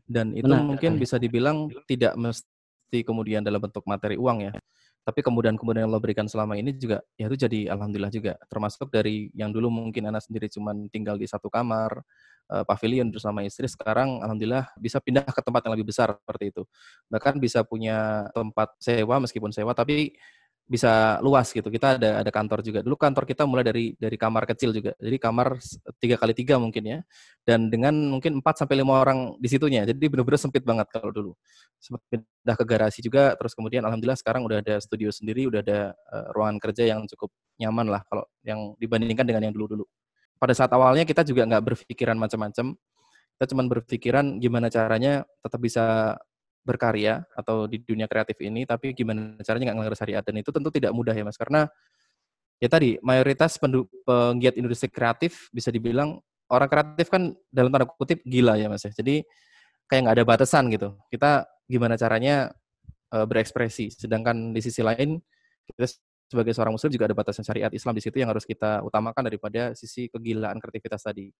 Dan itu Benar, mungkin bisa dibilang tidak mesti kemudian dalam bentuk materi uang ya. Tapi kemudian-kemudian Allah berikan selama ini juga ya itu jadi alhamdulillah juga. Termasuk dari yang dulu mungkin anak sendiri cuma tinggal di satu kamar, uh, pavilion bersama istri sekarang alhamdulillah bisa pindah ke tempat yang lebih besar seperti itu bahkan bisa punya tempat sewa meskipun sewa tapi bisa luas gitu. Kita ada ada kantor juga. Dulu kantor kita mulai dari dari kamar kecil juga. Jadi kamar tiga kali tiga mungkin ya. Dan dengan mungkin 4 sampai lima orang di situnya. Jadi benar-benar sempit banget kalau dulu. Sempat pindah ke garasi juga. Terus kemudian alhamdulillah sekarang udah ada studio sendiri, udah ada uh, ruangan kerja yang cukup nyaman lah kalau yang dibandingkan dengan yang dulu-dulu pada saat awalnya kita juga nggak berpikiran macam-macam. Kita cuma berpikiran gimana caranya tetap bisa berkarya atau di dunia kreatif ini, tapi gimana caranya nggak ngelanggar syariat. Dan itu tentu tidak mudah ya mas, karena ya tadi mayoritas penggiat industri kreatif bisa dibilang orang kreatif kan dalam tanda kutip gila ya mas ya. Jadi kayak nggak ada batasan gitu. Kita gimana caranya uh, berekspresi. Sedangkan di sisi lain kita sebagai seorang muslim juga ada batasan syariat Islam di situ yang harus kita utamakan daripada sisi kegilaan kreativitas tadi.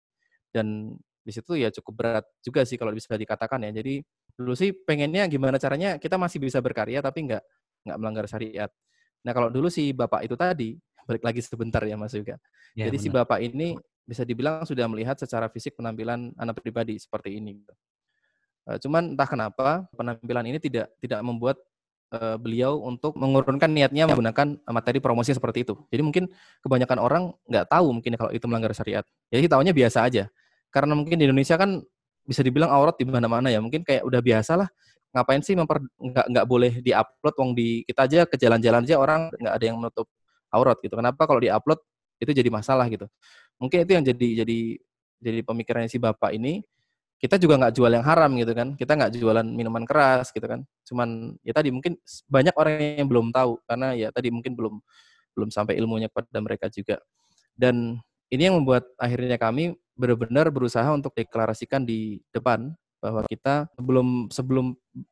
Dan di situ ya cukup berat juga sih kalau bisa dikatakan ya. Jadi dulu sih pengennya gimana caranya kita masih bisa berkarya tapi nggak nggak melanggar syariat. Nah kalau dulu si bapak itu tadi balik lagi sebentar ya Mas juga. Ya, Jadi benar. si bapak ini bisa dibilang sudah melihat secara fisik penampilan anak pribadi seperti ini. Eh, cuman entah kenapa penampilan ini tidak tidak membuat uh, beliau untuk mengurunkan niatnya menggunakan materi promosi seperti itu. Jadi mungkin kebanyakan orang nggak tahu mungkin kalau itu melanggar syariat. Jadi tahunya biasa aja. Karena mungkin di Indonesia kan bisa dibilang aurat di mana-mana ya. Mungkin kayak udah biasa lah. Ngapain sih memper nggak nggak boleh diupload wong di kita aja ke jalan-jalan aja orang nggak ada yang menutup aurat gitu. Kenapa kalau diupload itu jadi masalah gitu. Mungkin itu yang jadi jadi jadi pemikirannya si bapak ini kita juga nggak jual yang haram gitu kan. Kita nggak jualan minuman keras gitu kan. Cuman ya tadi mungkin banyak orang yang belum tahu. Karena ya tadi mungkin belum belum sampai ilmunya kepada mereka juga. Dan ini yang membuat akhirnya kami benar-benar berusaha untuk deklarasikan di depan bahwa kita sebelum sebelum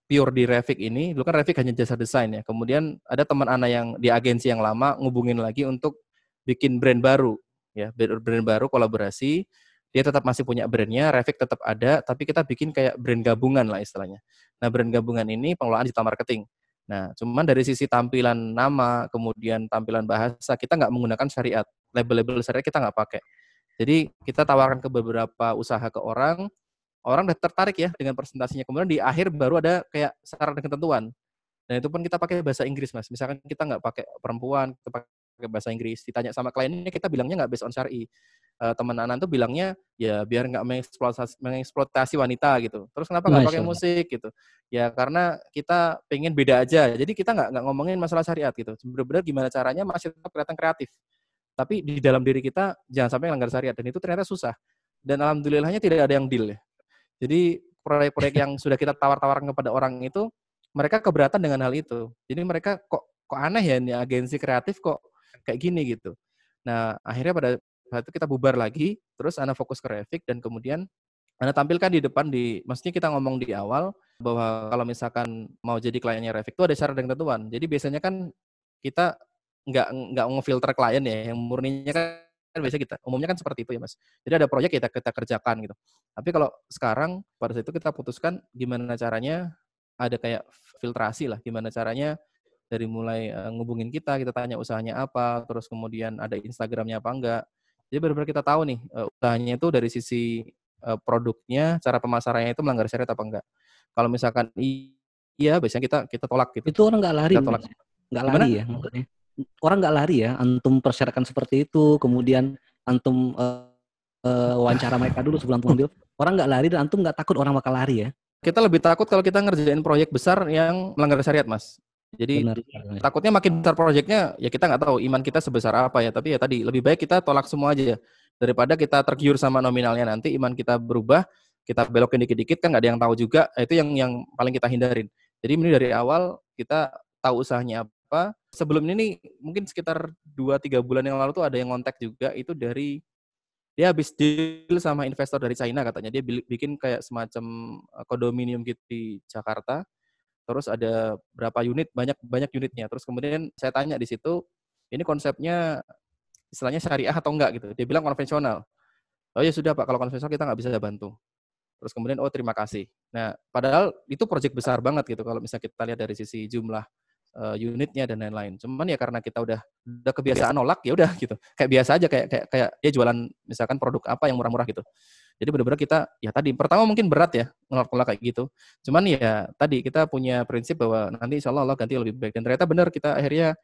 pure di Revik ini dulu kan Revik hanya jasa desain ya. Kemudian ada teman anak yang di agensi yang lama ngubungin lagi untuk bikin brand baru ya brand baru kolaborasi dia tetap masih punya brandnya, Revik tetap ada, tapi kita bikin kayak brand gabungan lah istilahnya. Nah, brand gabungan ini pengelolaan digital marketing. Nah, cuman dari sisi tampilan nama, kemudian tampilan bahasa, kita nggak menggunakan syariat. Label-label syariat kita nggak pakai. Jadi kita tawarkan ke beberapa usaha ke orang, orang udah tertarik ya dengan presentasinya. Kemudian di akhir baru ada kayak syarat dan ketentuan. Dan itu pun kita pakai bahasa Inggris, Mas. Misalkan kita nggak pakai perempuan, kita pakai bahasa Inggris. Ditanya sama kliennya, kita bilangnya nggak based on syari uh, teman Anan tuh bilangnya ya biar nggak mengeksploitasi, mengeksploitasi wanita gitu. Terus kenapa nggak pakai musik gitu? Ya karena kita pengen beda aja. Jadi kita nggak nggak ngomongin masalah syariat gitu. Benar-benar gimana caranya masih tetap kelihatan kreatif. Tapi di dalam diri kita jangan sampai melanggar syariat dan itu ternyata susah. Dan alhamdulillahnya tidak ada yang deal ya. Jadi proyek-proyek yang sudah kita tawar-tawarkan kepada orang itu mereka keberatan dengan hal itu. Jadi mereka kok kok aneh ya ini agensi kreatif kok kayak gini gitu. Nah, akhirnya pada Setelah itu kita bubar lagi, terus Anda fokus ke Revik dan kemudian Anda tampilkan di depan di, maksudnya kita ngomong di awal bahwa kalau misalkan mau jadi kliennya Revik itu ada syarat dan ketentuan. Jadi biasanya kan kita nggak nggak ngefilter klien ya, yang murninya kan kan biasa kita umumnya kan seperti itu ya mas. Jadi ada proyek kita kita kerjakan gitu. Tapi kalau sekarang pada saat itu kita putuskan gimana caranya ada kayak filtrasi lah, gimana caranya dari mulai uh, ngubungin kita, kita tanya usahanya apa, terus kemudian ada Instagramnya apa enggak, jadi benar-benar kita tahu nih uh, usahanya itu dari sisi uh, produknya, cara pemasarannya itu melanggar syariat apa enggak. Kalau misalkan iya, biasanya kita kita tolak gitu. Itu orang nggak lari. Kita tolak. Nggak lari ya maksudnya. orang nggak lari ya, antum persyaratkan seperti itu, kemudian antum uh, uh, wawancara mereka dulu sebelum mengambil, orang nggak lari dan antum nggak takut orang bakal lari ya? Kita lebih takut kalau kita ngerjain proyek besar yang melanggar syariat, Mas. Jadi Benar. takutnya makin besar proyeknya, ya kita nggak tahu iman kita sebesar apa ya. Tapi ya tadi lebih baik kita tolak semua aja ya. Daripada kita tergiur sama nominalnya nanti iman kita berubah, kita belokin dikit-dikit kan nggak ada yang tahu juga. Itu yang yang paling kita hindarin. Jadi ini dari awal kita tahu usahanya apa. Sebelum ini nih, mungkin sekitar 2-3 bulan yang lalu tuh ada yang kontak juga itu dari dia habis deal sama investor dari China katanya. Dia bikin kayak semacam eh, kondominium gitu di Jakarta terus ada berapa unit banyak banyak unitnya. Terus kemudian saya tanya di situ ini konsepnya istilahnya syariah atau enggak? Gitu. Dia bilang konvensional. Oh ya sudah pak. Kalau konvensional kita nggak bisa bantu. Terus kemudian oh terima kasih. Nah padahal itu proyek besar banget gitu kalau misalnya kita lihat dari sisi jumlah uh, unitnya dan lain-lain. Cuman ya karena kita udah udah kebiasaan nolak ya udah gitu. Kayak biasa aja kayak kayak kayak dia jualan misalkan produk apa yang murah-murah gitu jadi benar-benar kita ya tadi pertama mungkin berat ya nolak-nolak kayak gitu. Cuman ya tadi kita punya prinsip bahwa nanti insya Allah Allah ganti lebih baik dan ternyata benar kita akhirnya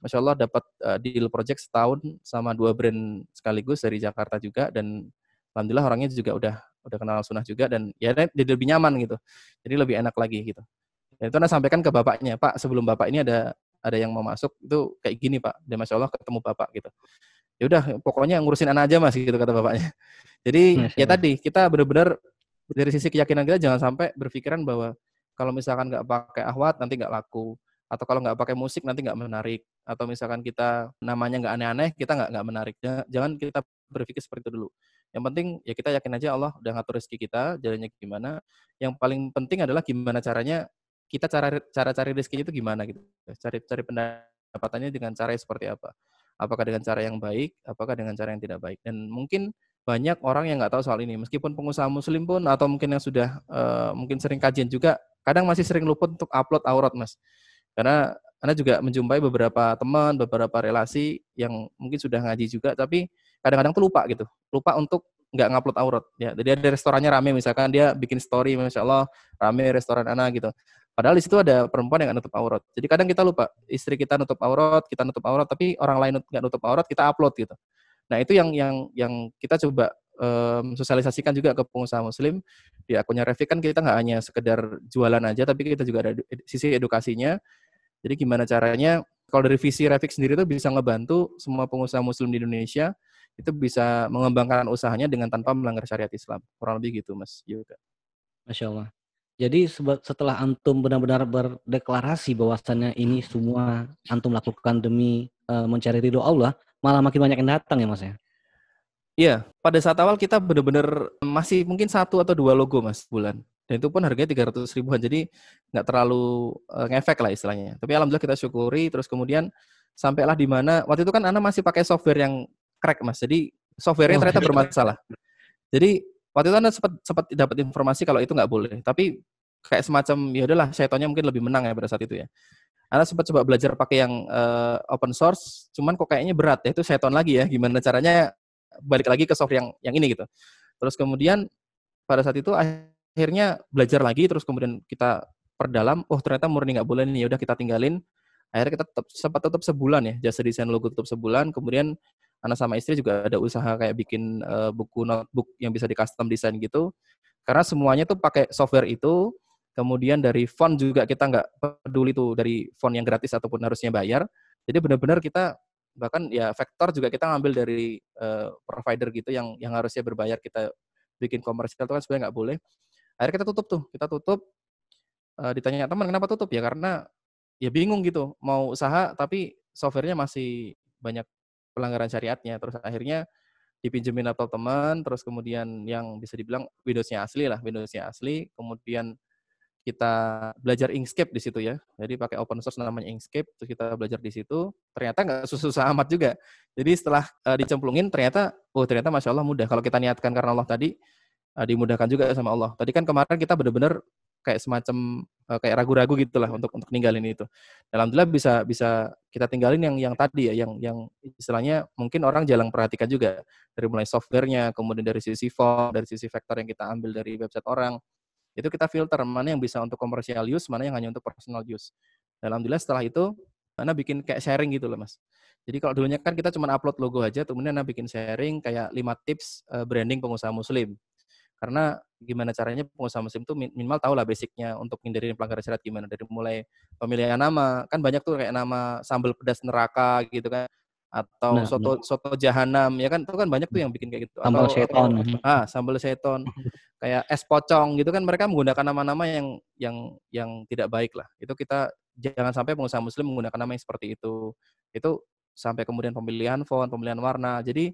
Masya Allah dapat uh, deal project setahun sama dua brand sekaligus dari Jakarta juga dan alhamdulillah orangnya juga udah udah kenal sunnah juga dan ya jadi lebih nyaman gitu. Jadi lebih enak lagi gitu. Dan itu anda sampaikan ke bapaknya, Pak sebelum bapak ini ada ada yang mau masuk itu kayak gini Pak. Dan Masya Allah ketemu bapak gitu. Ya udah pokoknya ngurusin anak aja mas gitu kata bapaknya. <laughs> Jadi ya tadi kita benar-benar dari sisi keyakinan kita jangan sampai berpikiran bahwa kalau misalkan nggak pakai ahwat nanti nggak laku. Atau kalau nggak pakai musik nanti nggak menarik. Atau misalkan kita namanya nggak aneh-aneh kita nggak nggak menarik. Jangan kita berpikir seperti itu dulu. Yang penting ya kita yakin aja Allah udah ngatur rezeki kita jalannya gimana. Yang paling penting adalah gimana caranya kita cara cara cari rezeki itu gimana gitu. Cari cari pendapatannya dengan cara seperti apa apakah dengan cara yang baik apakah dengan cara yang tidak baik dan mungkin banyak orang yang nggak tahu soal ini. Meskipun pengusaha muslim pun atau mungkin yang sudah uh, mungkin sering kajian juga, kadang masih sering luput untuk upload aurat, Mas. Karena Anda juga menjumpai beberapa teman, beberapa relasi yang mungkin sudah ngaji juga, tapi kadang-kadang tuh lupa gitu. Lupa untuk nggak ngupload aurat. Ya, jadi ada restorannya rame, misalkan dia bikin story, Masya Allah, rame restoran anak gitu. Padahal di situ ada perempuan yang nggak nutup aurat. Jadi kadang kita lupa, istri kita nutup aurat, kita nutup aurat, tapi orang lain nggak nutup aurat, kita upload gitu. Nah itu yang yang yang kita coba um, sosialisasikan juga ke pengusaha muslim di akunnya Revi kan kita nggak hanya sekedar jualan aja tapi kita juga ada sisi edukasinya jadi gimana caranya kalau dari visi Revik sendiri itu bisa ngebantu semua pengusaha muslim di Indonesia itu bisa mengembangkan usahanya dengan tanpa melanggar syariat Islam kurang lebih gitu Mas Yoga. Masya Allah. Jadi setelah antum benar-benar berdeklarasi bahwasannya ini semua antum lakukan demi uh, mencari ridho Allah, malah makin banyak yang datang ya mas ya? Iya, pada saat awal kita benar-benar masih mungkin satu atau dua logo mas bulan. Dan itu pun harganya 300 ribuan, jadi nggak terlalu uh, ngefek lah istilahnya. Tapi alhamdulillah kita syukuri, terus kemudian sampailah di mana, waktu itu kan Anda masih pakai software yang crack mas, jadi softwarenya oh, ternyata iya. bermasalah. Jadi waktu itu Anda sempat, sempat dapat informasi kalau itu nggak boleh, tapi kayak semacam ya udahlah syaitonnya mungkin lebih menang ya pada saat itu ya. Anda sempat coba belajar pakai yang uh, open source, cuman kok kayaknya berat ya itu seton lagi ya. Gimana caranya balik lagi ke software yang yang ini gitu. Terus kemudian pada saat itu akhirnya belajar lagi, terus kemudian kita perdalam, oh ternyata murni nggak boleh nih, ya udah kita tinggalin. Akhirnya kita tetap sempat tutup sebulan ya, jasa desain logo tutup sebulan. Kemudian anak sama istri juga ada usaha kayak bikin uh, buku notebook yang bisa di custom desain gitu. Karena semuanya tuh pakai software itu, Kemudian dari font juga kita nggak peduli tuh dari font yang gratis ataupun harusnya bayar. Jadi benar-benar kita bahkan ya vektor juga kita ngambil dari uh, provider gitu yang yang harusnya berbayar kita bikin komersial itu kan sebenarnya nggak boleh. Akhirnya kita tutup tuh, kita tutup. Uh, ditanya teman kenapa tutup ya karena ya bingung gitu mau usaha tapi softwarenya masih banyak pelanggaran syariatnya. Terus akhirnya dipinjemin laptop teman, terus kemudian yang bisa dibilang Windowsnya asli lah, Windowsnya asli, kemudian kita belajar Inkscape di situ ya. Jadi pakai open source namanya Inkscape, terus kita belajar di situ. Ternyata nggak susah-susah amat juga. Jadi setelah uh, dicemplungin, ternyata, oh ternyata masya Allah mudah. Kalau kita niatkan karena Allah tadi, uh, dimudahkan juga sama Allah. Tadi kan kemarin kita benar-benar kayak semacam uh, kayak ragu-ragu gitulah untuk untuk ninggalin itu. Alhamdulillah bisa bisa kita tinggalin yang yang tadi ya, yang yang istilahnya mungkin orang jarang perhatikan juga dari mulai softwarenya, kemudian dari sisi font, dari sisi vektor yang kita ambil dari website orang, itu kita filter mana yang bisa untuk komersial use, mana yang hanya untuk personal use. Dan Alhamdulillah setelah itu Ana bikin kayak sharing gitu loh mas. Jadi kalau dulunya kan kita cuma upload logo aja, kemudian Ana bikin sharing kayak lima tips uh, branding pengusaha muslim. Karena gimana caranya pengusaha muslim itu minimal tahu lah basicnya untuk menghindari pelanggaran syariat gimana. Dari mulai pemilihan nama, kan banyak tuh kayak nama sambal pedas neraka gitu kan atau nah, soto nah. soto jahanam ya kan? Itu kan banyak tuh yang bikin kayak gitu. Sambal seton. ah sambal seton. Kayak es pocong gitu kan mereka menggunakan nama-nama yang yang yang tidak baik lah. Itu kita jangan sampai pengusaha muslim menggunakan nama yang seperti itu. Itu sampai kemudian pemilihan font pemilihan warna. Jadi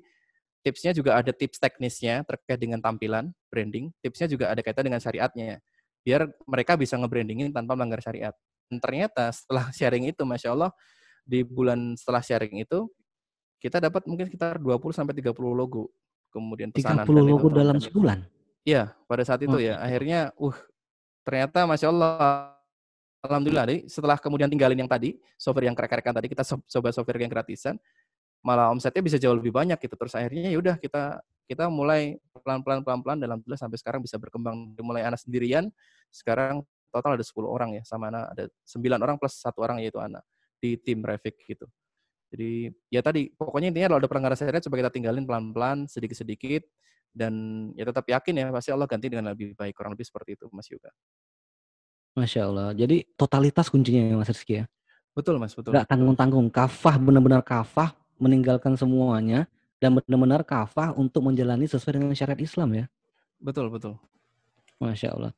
tipsnya juga ada tips teknisnya terkait dengan tampilan branding tipsnya juga ada kaitan dengan syariatnya biar mereka bisa nge-brandingin tanpa melanggar syariat dan ternyata setelah <laughs> sharing itu masya Allah di bulan setelah sharing itu kita dapat mungkin sekitar 20 sampai 30 logo. Kemudian pesanan 30 logo dalam sebulan. Iya, pada saat itu oh. ya. Akhirnya uh ternyata Masya Allah Alhamdulillah setelah kemudian tinggalin yang tadi, software yang krek-krekan tadi, kita coba software yang gratisan, malah omsetnya bisa jauh lebih banyak gitu. Terus akhirnya ya udah kita kita mulai pelan-pelan pelan-pelan dalam alhamdulillah sampai sekarang bisa berkembang. Mulai anak sendirian, sekarang total ada 10 orang ya, sama anak ada 9 orang plus satu orang yaitu anak di tim Revik gitu. Jadi ya tadi pokoknya intinya kalau ada pelanggaran syariat coba kita tinggalin pelan-pelan sedikit-sedikit dan ya tetap yakin ya pasti Allah ganti dengan lebih baik kurang lebih seperti itu Mas Yoga. Masya Allah. Jadi totalitas kuncinya ya Mas Rizky ya. Betul Mas, betul. Gak tanggung-tanggung, kafah benar-benar kafah meninggalkan semuanya dan benar-benar kafah untuk menjalani sesuai dengan syariat Islam ya. Betul, betul. Masya Allah.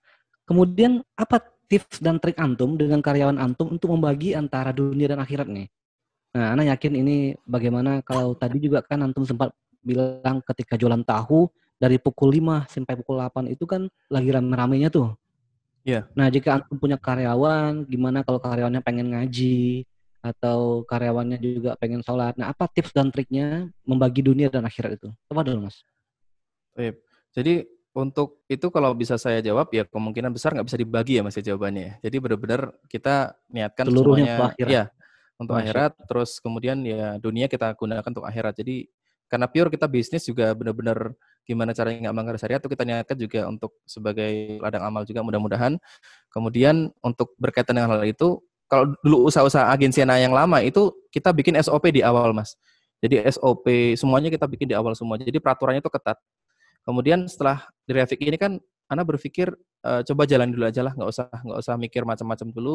Kemudian apa tips dan trik antum dengan karyawan antum untuk membagi antara dunia dan akhirat nih? Nah, Ana yakin ini bagaimana kalau tadi juga kan Antum sempat bilang ketika jualan tahu dari pukul 5 sampai pukul 8 itu kan lagi rame-ramenya tuh. Iya. Yeah. Nah, jika Antum punya karyawan, gimana kalau karyawannya pengen ngaji atau karyawannya juga pengen sholat. Nah, apa tips dan triknya membagi dunia dan akhirat itu? Coba dulu, Mas. Baik. Jadi untuk itu kalau bisa saya jawab ya kemungkinan besar nggak bisa dibagi ya mas ya jawabannya. Jadi benar-benar kita niatkan seluruhnya semuanya, ya untuk Masya. akhirat terus kemudian ya dunia kita gunakan untuk akhirat jadi karena pure kita bisnis juga benar-benar gimana caranya nggak melanggar syariat itu kita niatkan juga untuk sebagai ladang amal juga mudah-mudahan kemudian untuk berkaitan dengan hal itu kalau dulu usaha-usaha agensi yang lama itu kita bikin SOP di awal mas. Jadi SOP semuanya kita bikin di awal semua. Jadi peraturannya itu ketat. Kemudian setelah di ini kan Anda berpikir uh, coba jalan dulu aja lah. Nggak usah nggak usah mikir macam-macam dulu.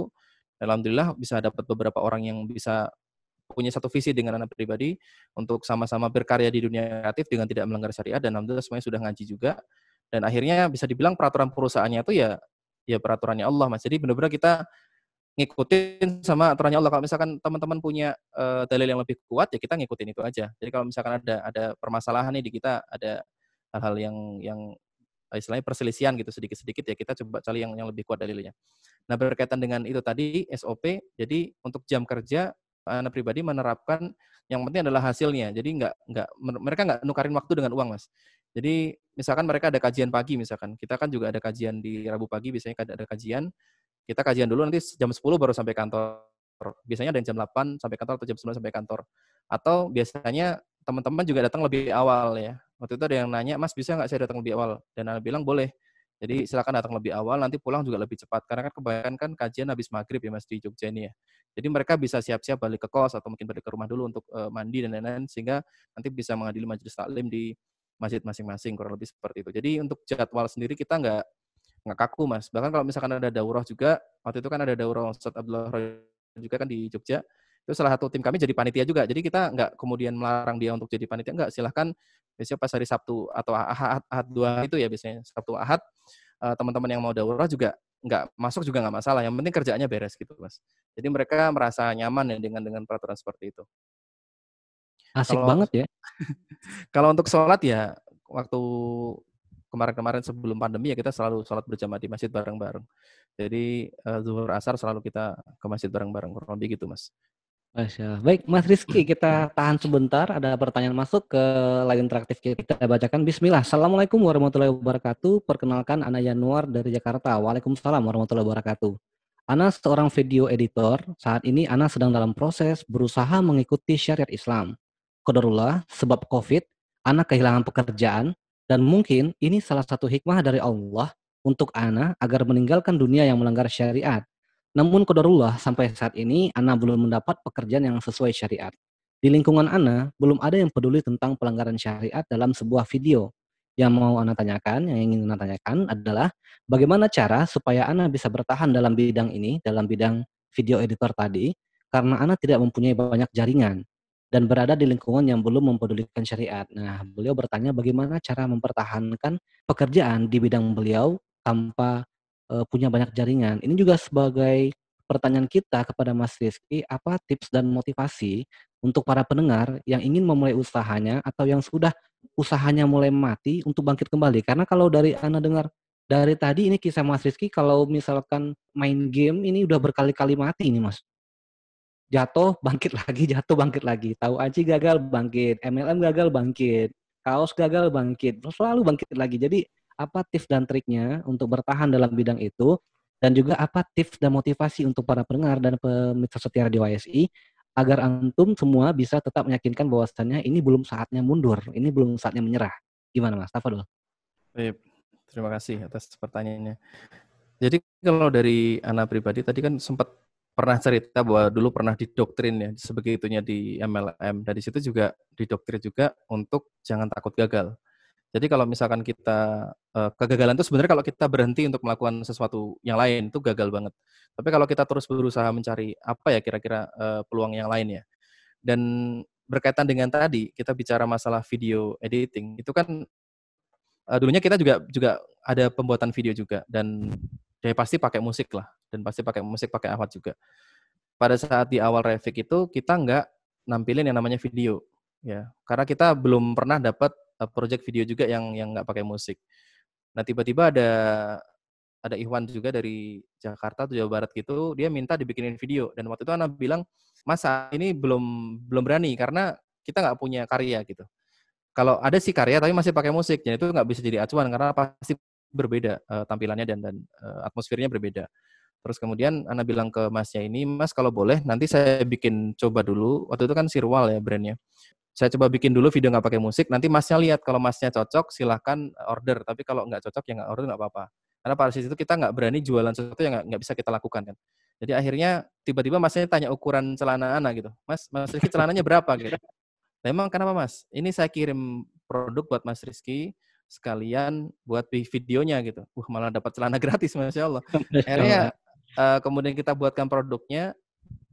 Alhamdulillah bisa dapat beberapa orang yang bisa punya satu visi dengan anak pribadi untuk sama-sama berkarya di dunia kreatif dengan tidak melanggar syariat. Dan alhamdulillah semuanya sudah ngaji juga. Dan akhirnya bisa dibilang peraturan perusahaannya itu ya ya peraturannya Allah Mas. Jadi benar-benar kita ngikutin sama aturannya Allah. Kalau misalkan teman-teman punya uh, dalil yang lebih kuat ya kita ngikutin itu aja. Jadi kalau misalkan ada ada permasalahan nih di kita ada hal-hal yang yang istilahnya perselisihan gitu sedikit-sedikit ya kita coba cari yang yang lebih kuat dalilnya. Nah berkaitan dengan itu tadi SOP, jadi untuk jam kerja anak pribadi menerapkan yang penting adalah hasilnya. Jadi nggak nggak mereka nggak nukarin waktu dengan uang mas. Jadi misalkan mereka ada kajian pagi misalkan, kita kan juga ada kajian di Rabu pagi biasanya ada kajian, kita kajian dulu nanti jam 10 baru sampai kantor. Biasanya yang jam 8 sampai kantor atau jam 9 sampai kantor. Atau biasanya teman-teman juga datang lebih awal ya. Waktu itu ada yang nanya, Mas bisa nggak saya datang lebih awal? Dan Ana bilang boleh. Jadi silakan datang lebih awal, nanti pulang juga lebih cepat. Karena kan kebanyakan kan kajian habis maghrib ya Mas di Jogja ini ya. Jadi mereka bisa siap-siap balik ke kos atau mungkin balik ke rumah dulu untuk mandi dan lain-lain sehingga nanti bisa menghadiri majelis taklim di masjid masing-masing kurang lebih seperti itu. Jadi untuk jadwal sendiri kita nggak nggak kaku mas. Bahkan kalau misalkan ada daurah juga, waktu itu kan ada daurah Ustadz Abdullah juga kan di Jogja itu salah satu tim kami jadi panitia juga. Jadi kita nggak kemudian melarang dia untuk jadi panitia, nggak. Silahkan biasanya pas hari Sabtu atau Ahad, Ahad dua itu ya biasanya Sabtu Ahad eh, teman-teman yang mau daurah juga nggak masuk juga nggak masalah. Yang penting kerjaannya beres gitu, mas. Jadi mereka merasa nyaman ya dengan dengan peraturan seperti itu. Asik kalau, banget ya. <laughs> kalau untuk sholat ya waktu kemarin-kemarin sebelum pandemi ya kita selalu sholat berjamaah di masjid bareng-bareng. Jadi uh, zuhur asar selalu kita ke masjid bareng-bareng kurang lebih gitu mas. Masya Baik, Mas Rizky, kita tahan sebentar. Ada pertanyaan masuk ke line interaktif kita bacakan. Bismillah. Assalamualaikum warahmatullahi wabarakatuh. Perkenalkan, Ana Yanuar dari Jakarta. Waalaikumsalam warahmatullahi wabarakatuh. Ana seorang video editor. Saat ini Ana sedang dalam proses berusaha mengikuti syariat Islam. Kodarullah, sebab COVID, Ana kehilangan pekerjaan, dan mungkin ini salah satu hikmah dari Allah untuk Ana agar meninggalkan dunia yang melanggar syariat Namun kodarullah sampai saat ini Ana belum mendapat pekerjaan yang sesuai syariat. Di lingkungan Ana belum ada yang peduli tentang pelanggaran syariat dalam sebuah video. Yang mau Ana tanyakan, yang ingin Ana tanyakan adalah bagaimana cara supaya Ana bisa bertahan dalam bidang ini, dalam bidang video editor tadi, karena Ana tidak mempunyai banyak jaringan dan berada di lingkungan yang belum mempedulikan syariat. Nah, beliau bertanya bagaimana cara mempertahankan pekerjaan di bidang beliau tanpa uh, punya banyak jaringan. Ini juga sebagai pertanyaan kita kepada Mas Rizky, apa tips dan motivasi untuk para pendengar yang ingin memulai usahanya atau yang sudah usahanya mulai mati untuk bangkit kembali? Karena kalau dari Anda dengar dari tadi ini kisah Mas Rizky, kalau misalkan main game ini udah berkali-kali mati ini Mas jatuh bangkit lagi <laughs> jatuh bangkit lagi. Tahu aja gagal bangkit. MLM gagal bangkit. Kaos gagal bangkit. Selalu bangkit lagi. Jadi apa tips dan triknya untuk bertahan dalam bidang itu? Dan juga apa tips dan motivasi untuk para pendengar dan pemirsa setia radio YSI agar antum semua bisa tetap meyakinkan bahwasannya ini belum saatnya mundur, ini belum saatnya menyerah. Gimana Mas? Tafadol? Baik, terima kasih atas pertanyaannya. Jadi kalau dari anak pribadi tadi kan sempat pernah cerita bahwa dulu pernah didoktrin ya sebegitunya di MLM. Dari situ juga didoktrin juga untuk jangan takut gagal. Jadi kalau misalkan kita uh, kegagalan itu sebenarnya kalau kita berhenti untuk melakukan sesuatu yang lain itu gagal banget. Tapi kalau kita terus berusaha mencari apa ya kira-kira uh, peluang yang lain ya. Dan berkaitan dengan tadi kita bicara masalah video editing itu kan uh, dulunya kita juga juga ada pembuatan video juga dan ya pasti pakai musik lah. Dan pasti pakai musik pakai alat juga. Pada saat di awal Revik itu kita nggak nampilin yang namanya video ya. Karena kita belum pernah dapat uh, project video juga yang yang nggak pakai musik. Nah tiba-tiba ada ada Iwan juga dari Jakarta atau Jawa Barat gitu dia minta dibikinin video. Dan waktu itu anak bilang masa ini belum belum berani karena kita nggak punya karya gitu. Kalau ada sih karya tapi masih pakai musik. Jadi itu nggak bisa jadi acuan karena pasti berbeda uh, tampilannya dan dan uh, atmosfernya berbeda. Terus kemudian Ana bilang ke Masnya ini, Mas kalau boleh nanti saya bikin coba dulu. Waktu itu kan Sirwal ya brandnya. Saya coba bikin dulu video nggak pakai musik. Nanti Masnya lihat kalau Masnya cocok silahkan order. Tapi kalau nggak cocok ya nggak order nggak apa-apa. Karena pada saat itu kita nggak berani jualan sesuatu yang nggak bisa kita lakukan kan. Jadi akhirnya tiba-tiba Masnya tanya ukuran celana Ana gitu. Mas, Mas Rizky celananya berapa gitu. Memang kenapa Mas? Ini saya kirim produk buat Mas Rizky sekalian buat videonya gitu. Wah malah dapat celana <laughs> gratis masya Allah. Akhirnya uh, kemudian kita buatkan produknya.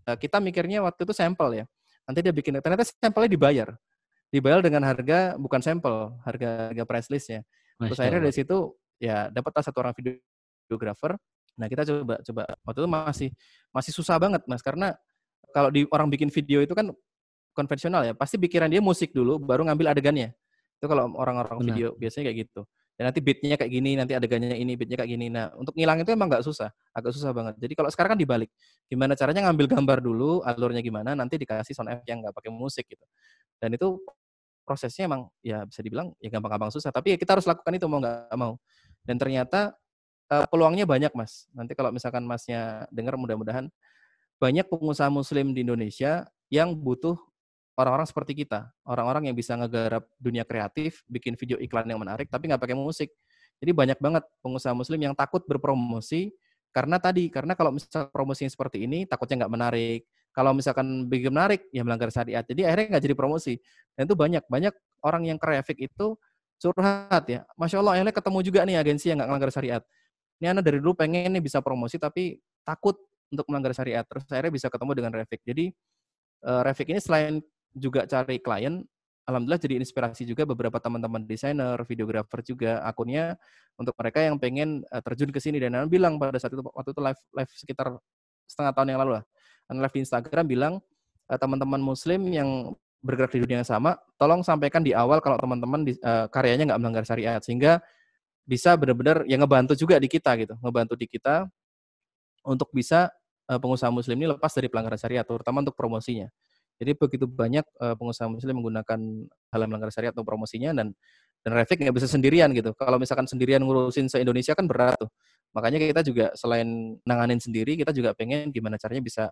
Uh, kita mikirnya waktu itu sampel ya. Nanti dia bikin ternyata sampelnya dibayar. Dibayar dengan harga bukan sampel, harga harga price listnya. Terus akhirnya dari situ ya dapat satu orang videografer. Nah kita coba coba waktu itu masih masih susah banget mas karena kalau di orang bikin video itu kan konvensional ya pasti pikiran dia musik dulu baru ngambil adegannya itu kalau orang-orang video biasanya kayak gitu. Dan nanti beatnya kayak gini, nanti adegannya ini, beatnya kayak gini. Nah, untuk ngilang itu emang nggak susah, agak susah banget. Jadi kalau sekarang kan dibalik, gimana caranya ngambil gambar dulu, alurnya gimana, nanti dikasih sound effect yang nggak pakai musik gitu. Dan itu prosesnya emang ya bisa dibilang ya gampang-gampang susah. Tapi ya kita harus lakukan itu mau nggak mau. Dan ternyata uh, peluangnya banyak mas. Nanti kalau misalkan masnya dengar mudah-mudahan banyak pengusaha muslim di Indonesia yang butuh orang-orang seperti kita, orang-orang yang bisa ngegarap dunia kreatif, bikin video iklan yang menarik, tapi nggak pakai musik. Jadi banyak banget pengusaha muslim yang takut berpromosi karena tadi, karena kalau misalnya promosi seperti ini, takutnya nggak menarik. Kalau misalkan bikin menarik, ya melanggar syariat. Jadi akhirnya nggak jadi promosi. Dan itu banyak, banyak orang yang kreatif itu curhat ya. Masya Allah, akhirnya ketemu juga nih agensi yang nggak melanggar syariat. Ini anak dari dulu pengen nih bisa promosi, tapi takut untuk melanggar syariat. Terus akhirnya bisa ketemu dengan Revik. Jadi uh, Revik ini selain juga cari klien, alhamdulillah jadi inspirasi juga beberapa teman-teman desainer, videografer juga akunnya untuk mereka yang pengen uh, terjun ke sini dan bilang pada saat itu waktu itu live live sekitar setengah tahun yang lalu lah. Anan live di Instagram bilang uh, teman-teman muslim yang bergerak di dunia yang sama, tolong sampaikan di awal kalau teman-teman uh, karyanya nggak melanggar syariat sehingga bisa benar-benar yang ngebantu juga di kita gitu, ngebantu di kita untuk bisa uh, pengusaha muslim ini lepas dari pelanggaran syariat, terutama untuk promosinya. Jadi begitu banyak uh, pengusaha muslim menggunakan hal yang melanggar syariat atau promosinya dan dan Revik nggak bisa sendirian gitu. Kalau misalkan sendirian ngurusin se-Indonesia kan berat tuh. Makanya kita juga selain nanganin sendiri, kita juga pengen gimana caranya bisa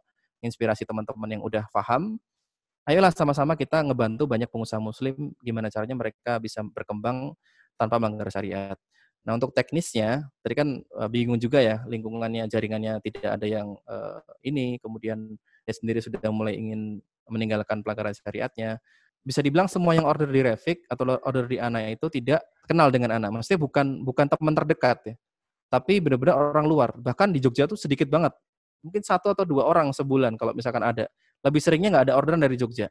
inspirasi teman-teman yang udah paham. Ayolah sama-sama kita ngebantu banyak pengusaha muslim gimana caranya mereka bisa berkembang tanpa melanggar syariat. Nah untuk teknisnya, tadi kan uh, bingung juga ya lingkungannya, jaringannya tidak ada yang uh, ini, kemudian dia sendiri sudah mulai ingin meninggalkan pelanggaran syariatnya. Bisa dibilang semua yang order di Revik atau order di Ana itu tidak kenal dengan Ana. Maksudnya bukan bukan teman terdekat ya. Tapi benar-benar orang luar. Bahkan di Jogja tuh sedikit banget. Mungkin satu atau dua orang sebulan kalau misalkan ada. Lebih seringnya nggak ada orderan dari Jogja.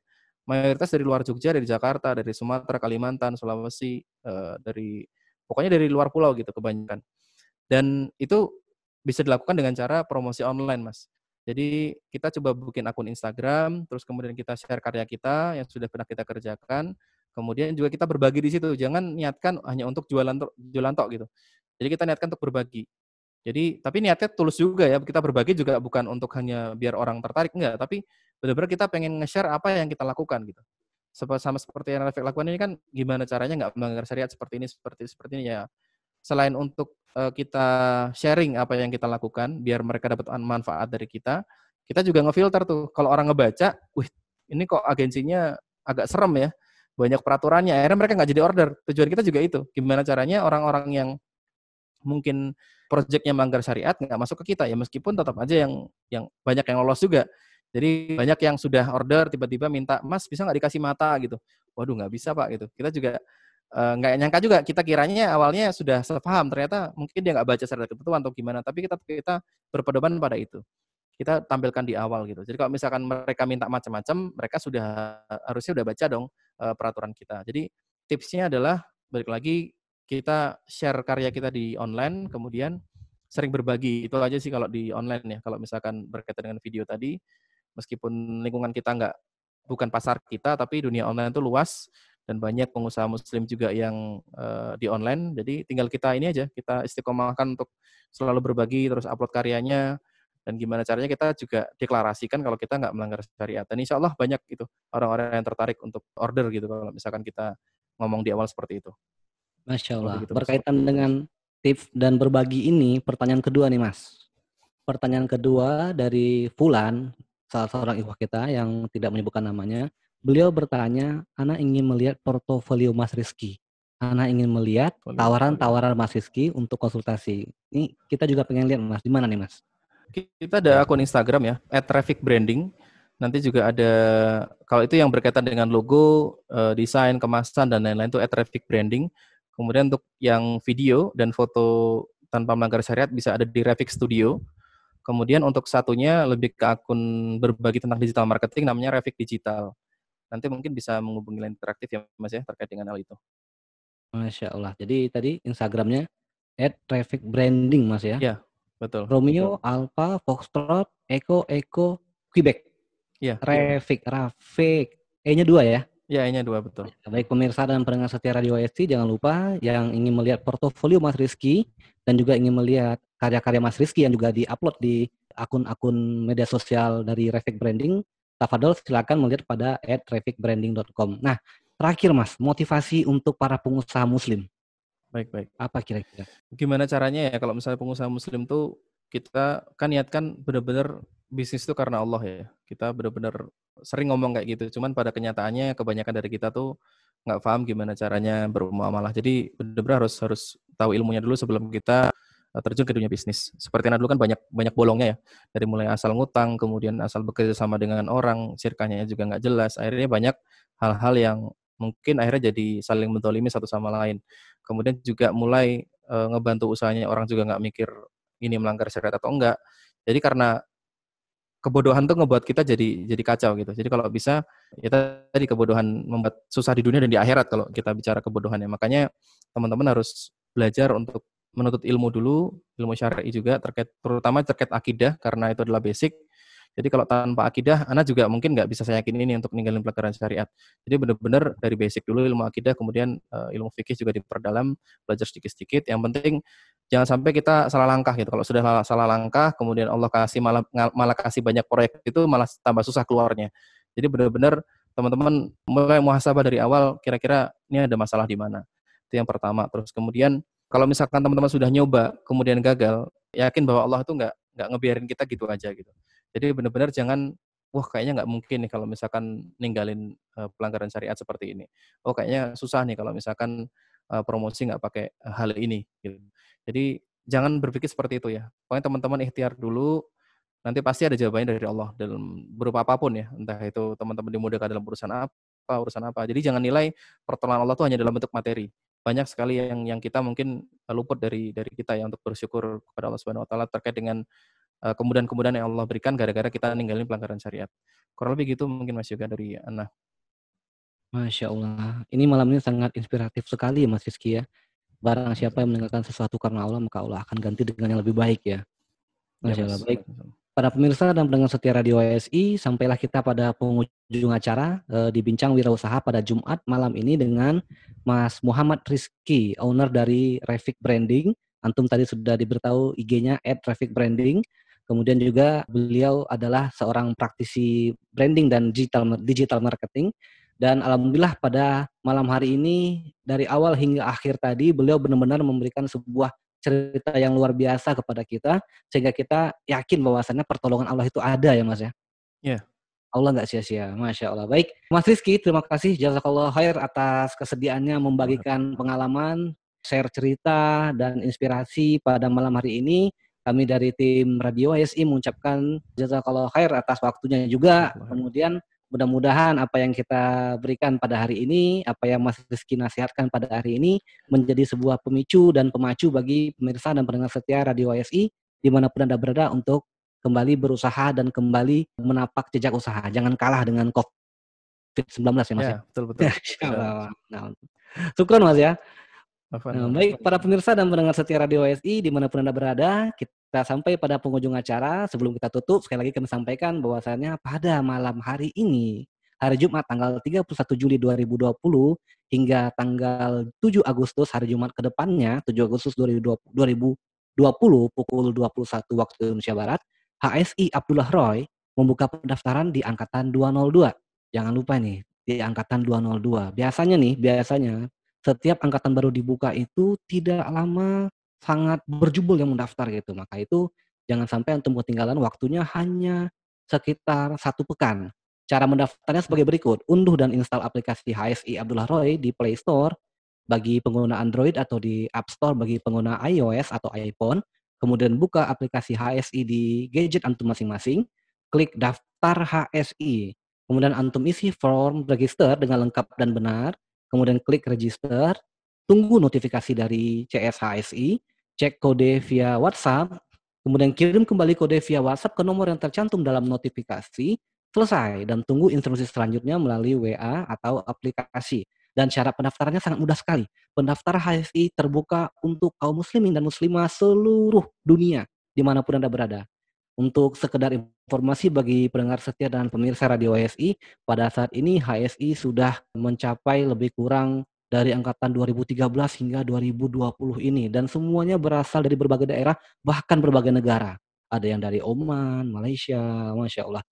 Mayoritas dari luar Jogja, dari Jakarta, dari Sumatera, Kalimantan, Sulawesi, uh, dari Pokoknya dari luar pulau gitu kebanyakan. Dan itu bisa dilakukan dengan cara promosi online, Mas. Jadi kita coba bikin akun Instagram, terus kemudian kita share karya kita yang sudah pernah kita kerjakan. Kemudian juga kita berbagi di situ. Jangan niatkan hanya untuk jualan jualan tok gitu. Jadi kita niatkan untuk berbagi. Jadi tapi niatnya tulus juga ya. Kita berbagi juga bukan untuk hanya biar orang tertarik enggak, tapi benar-benar kita pengen nge-share apa yang kita lakukan gitu sama seperti yang Rafiq lakukan ini kan gimana caranya nggak melanggar syariat seperti ini seperti seperti ini ya selain untuk uh, kita sharing apa yang kita lakukan biar mereka dapat manfaat dari kita kita juga ngefilter tuh. Kalau orang ngebaca wih ini kok agensinya agak serem ya banyak peraturannya. Akhirnya mereka nggak jadi order. Tujuan kita juga itu. Gimana caranya orang-orang yang mungkin proyeknya melanggar syariat nggak masuk ke kita ya meskipun tetap aja yang yang banyak yang lolos juga. Jadi banyak yang sudah order tiba-tiba minta, Mas bisa nggak dikasih mata? Gitu. Waduh nggak bisa Pak. Gitu. Kita juga nggak uh, nyangka juga. Kita kiranya awalnya sudah sepaham ternyata mungkin dia nggak baca secara ketentuan atau gimana tapi kita kita berpedoman pada itu. Kita tampilkan di awal gitu. Jadi kalau misalkan mereka minta macam-macam mereka sudah harusnya sudah baca dong uh, peraturan kita. Jadi tipsnya adalah balik lagi kita share karya kita di online kemudian sering berbagi. Itu aja sih kalau di online ya. Kalau misalkan berkaitan dengan video tadi meskipun lingkungan kita nggak bukan pasar kita, tapi dunia online itu luas dan banyak pengusaha muslim juga yang uh, di online. Jadi tinggal kita ini aja, kita istiqomahkan untuk selalu berbagi, terus upload karyanya, dan gimana caranya kita juga deklarasikan kalau kita nggak melanggar syariat. Dan insya Allah banyak itu orang-orang yang tertarik untuk order gitu kalau misalkan kita ngomong di awal seperti itu. Masya Allah. Gitu, Berkaitan mas. dengan tips dan berbagi ini, pertanyaan kedua nih Mas. Pertanyaan kedua dari Fulan, salah seorang ikhwah kita yang tidak menyebutkan namanya, beliau bertanya, Ana ingin melihat portofolio Mas Rizky. Ana ingin melihat tawaran-tawaran Mas Rizky untuk konsultasi. Ini kita juga pengen lihat Mas, di mana nih Mas? Kita ada akun Instagram ya, @traffic branding. Nanti juga ada kalau itu yang berkaitan dengan logo, uh, desain, kemasan dan lain-lain itu @traffic branding. Kemudian untuk yang video dan foto tanpa melanggar syariat bisa ada di Revik Studio. Kemudian untuk satunya lebih ke akun berbagi tentang digital marketing namanya Revik Digital. Nanti mungkin bisa menghubungi line interaktif ya Mas ya terkait dengan hal itu. Masya Allah. Jadi tadi Instagramnya at Traffic Branding Mas ya? Iya, betul. Romeo, betul. Alpha, Foxtrot, Eko, Eko, Quebec. Iya. Rafik, Rafik. E-nya dua ya? Ya, E-nya dua betul. Baik pemirsa dan pendengar setia Radio ST, jangan lupa yang ingin melihat portofolio Mas Rizky dan juga ingin melihat karya-karya Mas Rizky yang juga diupload di akun-akun media sosial dari Revik Branding, Tafadol silakan melihat pada @revikbranding.com. Nah, terakhir Mas, motivasi untuk para pengusaha muslim. Baik, baik. Apa kira-kira? Gimana caranya ya kalau misalnya pengusaha muslim tuh kita kan niatkan benar-benar bisnis itu karena Allah ya. Kita benar-benar sering ngomong kayak gitu. Cuman pada kenyataannya kebanyakan dari kita tuh nggak paham gimana caranya bermuamalah. Jadi benar-benar harus harus tahu ilmunya dulu sebelum kita terjun ke dunia bisnis. Seperti yang dulu kan banyak banyak bolongnya ya. Dari mulai asal ngutang, kemudian asal bekerja sama dengan orang, sirkanya juga nggak jelas. Akhirnya banyak hal-hal yang mungkin akhirnya jadi saling mentolimi satu sama lain. Kemudian juga mulai e, ngebantu usahanya orang juga nggak mikir ini melanggar syariat atau enggak. Jadi karena kebodohan tuh ngebuat kita jadi jadi kacau gitu. Jadi kalau bisa ya tadi kebodohan membuat susah di dunia dan di akhirat kalau kita bicara kebodohannya. Makanya teman-teman harus belajar untuk menuntut ilmu dulu, ilmu syar'i juga terkait terutama terkait akidah karena itu adalah basic. Jadi kalau tanpa akidah, anak juga mungkin nggak bisa saya yakin ini untuk ninggalin pelajaran syariat. Jadi benar-benar dari basic dulu ilmu akidah, kemudian uh, ilmu fikih juga diperdalam, belajar sedikit-sedikit. Yang penting jangan sampai kita salah langkah gitu. Kalau sudah salah, salah langkah, kemudian Allah kasih malah malah kasih banyak proyek itu malah tambah susah keluarnya. Jadi benar-benar teman-teman mulai muhasabah dari awal kira-kira ini ada masalah di mana. Itu yang pertama. Terus kemudian kalau misalkan teman-teman sudah nyoba kemudian gagal, yakin bahwa Allah itu nggak nggak ngebiarin kita gitu aja gitu. Jadi benar-benar jangan wah kayaknya nggak mungkin nih kalau misalkan ninggalin uh, pelanggaran syariat seperti ini. Oh kayaknya susah nih kalau misalkan uh, promosi nggak pakai hal ini gitu. Jadi jangan berpikir seperti itu ya. Pokoknya teman-teman ikhtiar dulu nanti pasti ada jawabannya dari Allah dalam berupa apa pun ya. Entah itu teman-teman dimudahkan dalam urusan apa, urusan apa. Jadi jangan nilai pertolongan Allah itu hanya dalam bentuk materi. Banyak sekali yang yang kita mungkin luput dari dari kita ya untuk bersyukur kepada Allah Subhanahu wa taala terkait dengan uh, kemudahan-kemudahan yang Allah berikan gara-gara kita ninggalin pelanggaran syariat. Kurang lebih gitu mungkin Mas Yoga dari Ana. Masya Allah. Ini malam ini sangat inspiratif sekali ya Mas Rizky ya. Barang siapa yang meninggalkan sesuatu karena Allah, maka Allah akan ganti dengan yang lebih baik ya. ya Masya Allah. Baik. Pada pemirsa dan pendengar setia Radio ASI, sampailah kita pada penghujung acara e, di Bincang Wirausaha pada Jumat malam ini dengan Mas Muhammad Rizky, owner dari Revik Branding. Antum tadi sudah diberitahu IG-nya at Revik Branding. Kemudian juga beliau adalah seorang praktisi branding dan digital digital marketing. Dan alhamdulillah pada malam hari ini dari awal hingga akhir tadi beliau benar-benar memberikan sebuah cerita yang luar biasa kepada kita sehingga kita yakin bahwasannya pertolongan Allah itu ada ya Mas ya. Iya. Yeah. Allah nggak sia-sia, masya Allah. Baik, Mas Rizky, terima kasih jazakallah khair atas kesediaannya membagikan pengalaman, share cerita dan inspirasi pada malam hari ini. Kami dari tim Radio ASI mengucapkan jazakallah khair atas waktunya juga. Kemudian Mudah-mudahan apa yang kita berikan pada hari ini, apa yang Mas Rizky nasihatkan pada hari ini, menjadi sebuah pemicu dan pemacu bagi pemirsa dan pendengar setia Radio YSI, di mana pun Anda berada untuk kembali berusaha dan kembali menapak jejak usaha. Jangan kalah dengan COVID-19 ya Mas ya. ya? Betul, betul. <laughs> nah, syukur Mas ya. Nah, baik para pemirsa dan pendengar setia Radio WSI di mana pun anda berada, kita sampai pada penghujung acara. Sebelum kita tutup, sekali lagi kami sampaikan bahwasannya pada malam hari ini, hari Jumat tanggal 31 Juli 2020 hingga tanggal 7 Agustus hari Jumat ke depannya, 7 Agustus 2020, 2020 pukul 21 waktu Indonesia Barat, HSI Abdullah Roy membuka pendaftaran di angkatan 202. Jangan lupa nih, di angkatan 202. Biasanya nih, biasanya setiap angkatan baru dibuka itu tidak lama sangat berjubel yang mendaftar gitu. Maka itu jangan sampai untuk ketinggalan waktunya hanya sekitar satu pekan. Cara mendaftarnya sebagai berikut. Unduh dan install aplikasi HSI Abdullah Roy di Play Store bagi pengguna Android atau di App Store bagi pengguna iOS atau iPhone. Kemudian buka aplikasi HSI di gadget antum masing-masing. Klik daftar HSI. Kemudian antum isi form register dengan lengkap dan benar kemudian klik register, tunggu notifikasi dari CSHSI, cek kode via WhatsApp, kemudian kirim kembali kode via WhatsApp ke nomor yang tercantum dalam notifikasi, selesai, dan tunggu instruksi selanjutnya melalui WA atau aplikasi. Dan syarat pendaftarannya sangat mudah sekali. Pendaftar HSI terbuka untuk kaum muslimin dan muslimah seluruh dunia, di mana pun Anda berada. Untuk sekedar informasi bagi pendengar setia dan pemirsa Radio HSI, pada saat ini HSI sudah mencapai lebih kurang dari angkatan 2013 hingga 2020 ini dan semuanya berasal dari berbagai daerah bahkan berbagai negara. Ada yang dari Oman, Malaysia, Masya Allah.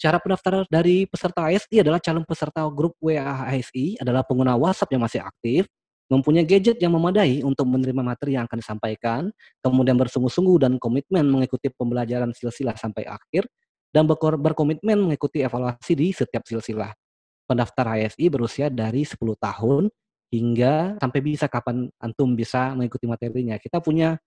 Cara pendaftaran dari peserta HSI adalah calon peserta grup WA HSI adalah pengguna WhatsApp yang masih aktif, mempunyai gadget yang memadai untuk menerima materi yang akan disampaikan, kemudian bersungguh-sungguh dan komitmen mengikuti pembelajaran silsilah sampai akhir, dan berkomitmen mengikuti evaluasi di setiap silsilah. Pendaftar HSI berusia dari 10 tahun hingga sampai bisa kapan antum bisa mengikuti materinya. Kita punya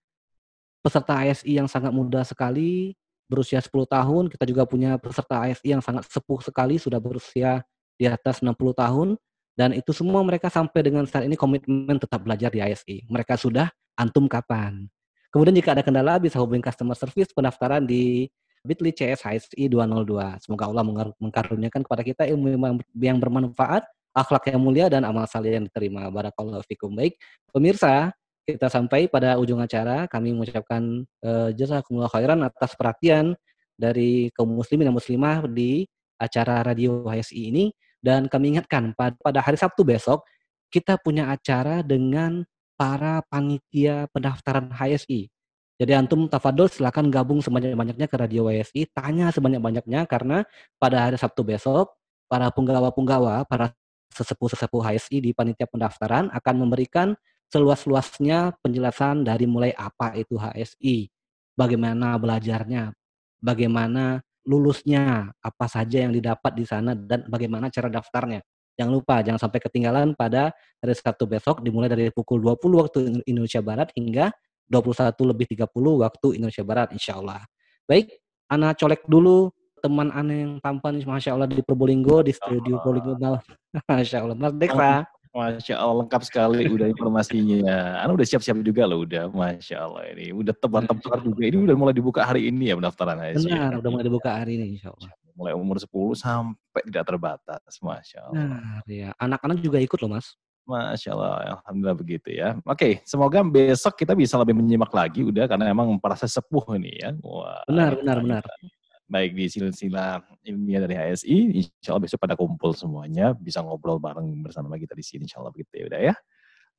peserta HSI yang sangat muda sekali, berusia 10 tahun. Kita juga punya peserta HSI yang sangat sepuh sekali, sudah berusia di atas 60 tahun dan itu semua mereka sampai dengan saat ini komitmen tetap belajar di ISI. Mereka sudah antum kapan. Kemudian jika ada kendala bisa hubungi customer service pendaftaran di bit.ly CS HSI 202. Semoga Allah mengkaruniakan kepada kita ilmu yang bermanfaat, akhlak yang mulia dan amal saleh yang diterima. Barakallahu fikum. Baik, pemirsa, kita sampai pada ujung acara. Kami mengucapkan uh, jazakumullah khairan atas perhatian dari kaum muslimin dan muslimah di acara radio HSI ini. Dan kami ingatkan pada hari Sabtu besok kita punya acara dengan para panitia pendaftaran HSI. Jadi antum tafadol silakan gabung sebanyak-banyaknya ke Radio HSI, tanya sebanyak-banyaknya karena pada hari Sabtu besok para penggawa-penggawa, para sesepuh-sesepuh HSI di panitia pendaftaran akan memberikan seluas-luasnya penjelasan dari mulai apa itu HSI, bagaimana belajarnya, bagaimana lulusnya, apa saja yang didapat di sana dan bagaimana cara daftarnya. Jangan lupa, jangan sampai ketinggalan pada hari Sabtu besok dimulai dari pukul 20 waktu Indonesia Barat hingga 21 lebih 30 waktu Indonesia Barat insya Allah. Baik, Ana colek dulu teman Ana yang tampan Masya Allah di Probolinggo, di studio Probolinggo. <laughs> Masya Allah, Mas Dekra. Masya Allah lengkap sekali udah informasinya. Anu udah siap-siap juga loh udah. Masya Allah ini udah tebar-tebar juga. Ini udah mulai dibuka hari ini ya pendaftaran HSI. Benar, udah mulai dibuka hari ini Insya Allah. Mulai umur 10 sampai tidak terbatas. Masya Allah. Nah, ya. Anak-anak juga ikut loh Mas. Masya Allah, Alhamdulillah begitu ya. Oke, semoga besok kita bisa lebih menyimak lagi udah karena emang para sesepuh ini ya. Wah, benar, benar, benar baik di silsilah ilmiah dari HSI, insya Allah besok pada kumpul semuanya, bisa ngobrol bareng bersama kita di sini, insya Allah begitu ya udah ya.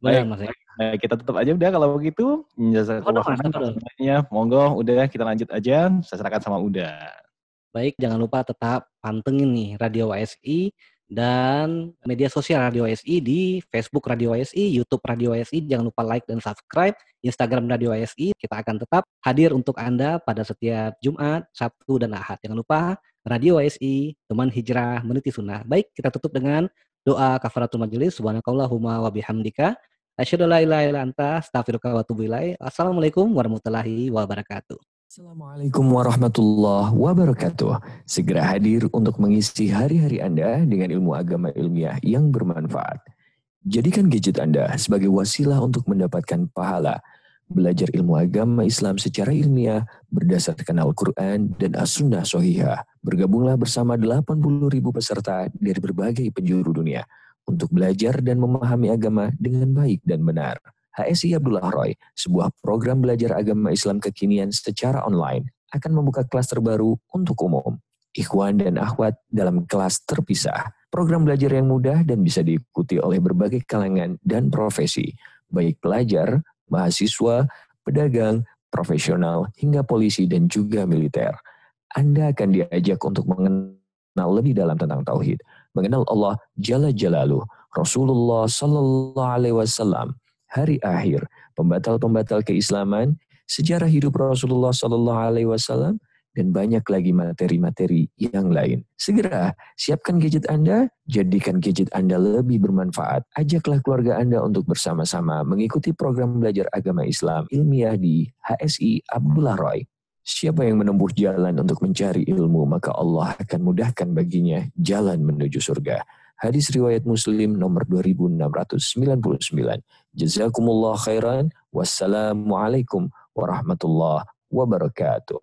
Baik, Mas, baik, kita tutup aja udah kalau begitu. Jazakallah oh, Monggo, udah kita lanjut aja. Saya serahkan sama Uda. Baik, jangan lupa tetap pantengin nih Radio WSI dan media sosial Radio SI di Facebook Radio SI, YouTube Radio SI. Jangan lupa like dan subscribe Instagram Radio SI. Kita akan tetap hadir untuk Anda pada setiap Jumat, Sabtu, dan Ahad. Jangan lupa Radio SI, teman hijrah, meniti sunnah. Baik, kita tutup dengan doa kafaratul majelis. Subhanakallahumma wa bihamdika. Asyhadu la ilaha illa anta, Assalamualaikum warahmatullahi wabarakatuh. Assalamualaikum warahmatullahi wabarakatuh. Segera hadir untuk mengisi hari-hari Anda dengan ilmu agama ilmiah yang bermanfaat. Jadikan gadget Anda sebagai wasilah untuk mendapatkan pahala. Belajar ilmu agama Islam secara ilmiah berdasarkan Al-Quran dan As-Sunnah Sohihah. Bergabunglah bersama 80 ribu peserta dari berbagai penjuru dunia untuk belajar dan memahami agama dengan baik dan benar. HSI Abdullah Roy, sebuah program belajar agama Islam kekinian secara online, akan membuka kelas terbaru untuk umum. Ikhwan dan akhwat dalam kelas terpisah. Program belajar yang mudah dan bisa diikuti oleh berbagai kalangan dan profesi, baik pelajar, mahasiswa, pedagang, profesional, hingga polisi dan juga militer. Anda akan diajak untuk mengenal lebih dalam tentang tauhid, mengenal Allah Jalla Jalaluh, Rasulullah Sallallahu Alaihi Wasallam, hari akhir, pembatal-pembatal keislaman, sejarah hidup Rasulullah Sallallahu Alaihi Wasallam, dan banyak lagi materi-materi yang lain. Segera siapkan gadget Anda, jadikan gadget Anda lebih bermanfaat. Ajaklah keluarga Anda untuk bersama-sama mengikuti program belajar agama Islam ilmiah di HSI Abdullah Roy. Siapa yang menempuh jalan untuk mencari ilmu, maka Allah akan mudahkan baginya jalan menuju surga. Hadis riwayat Muslim nomor 2699. Jazakumullah khairan. Wassalamualaikum warahmatullahi wabarakatuh.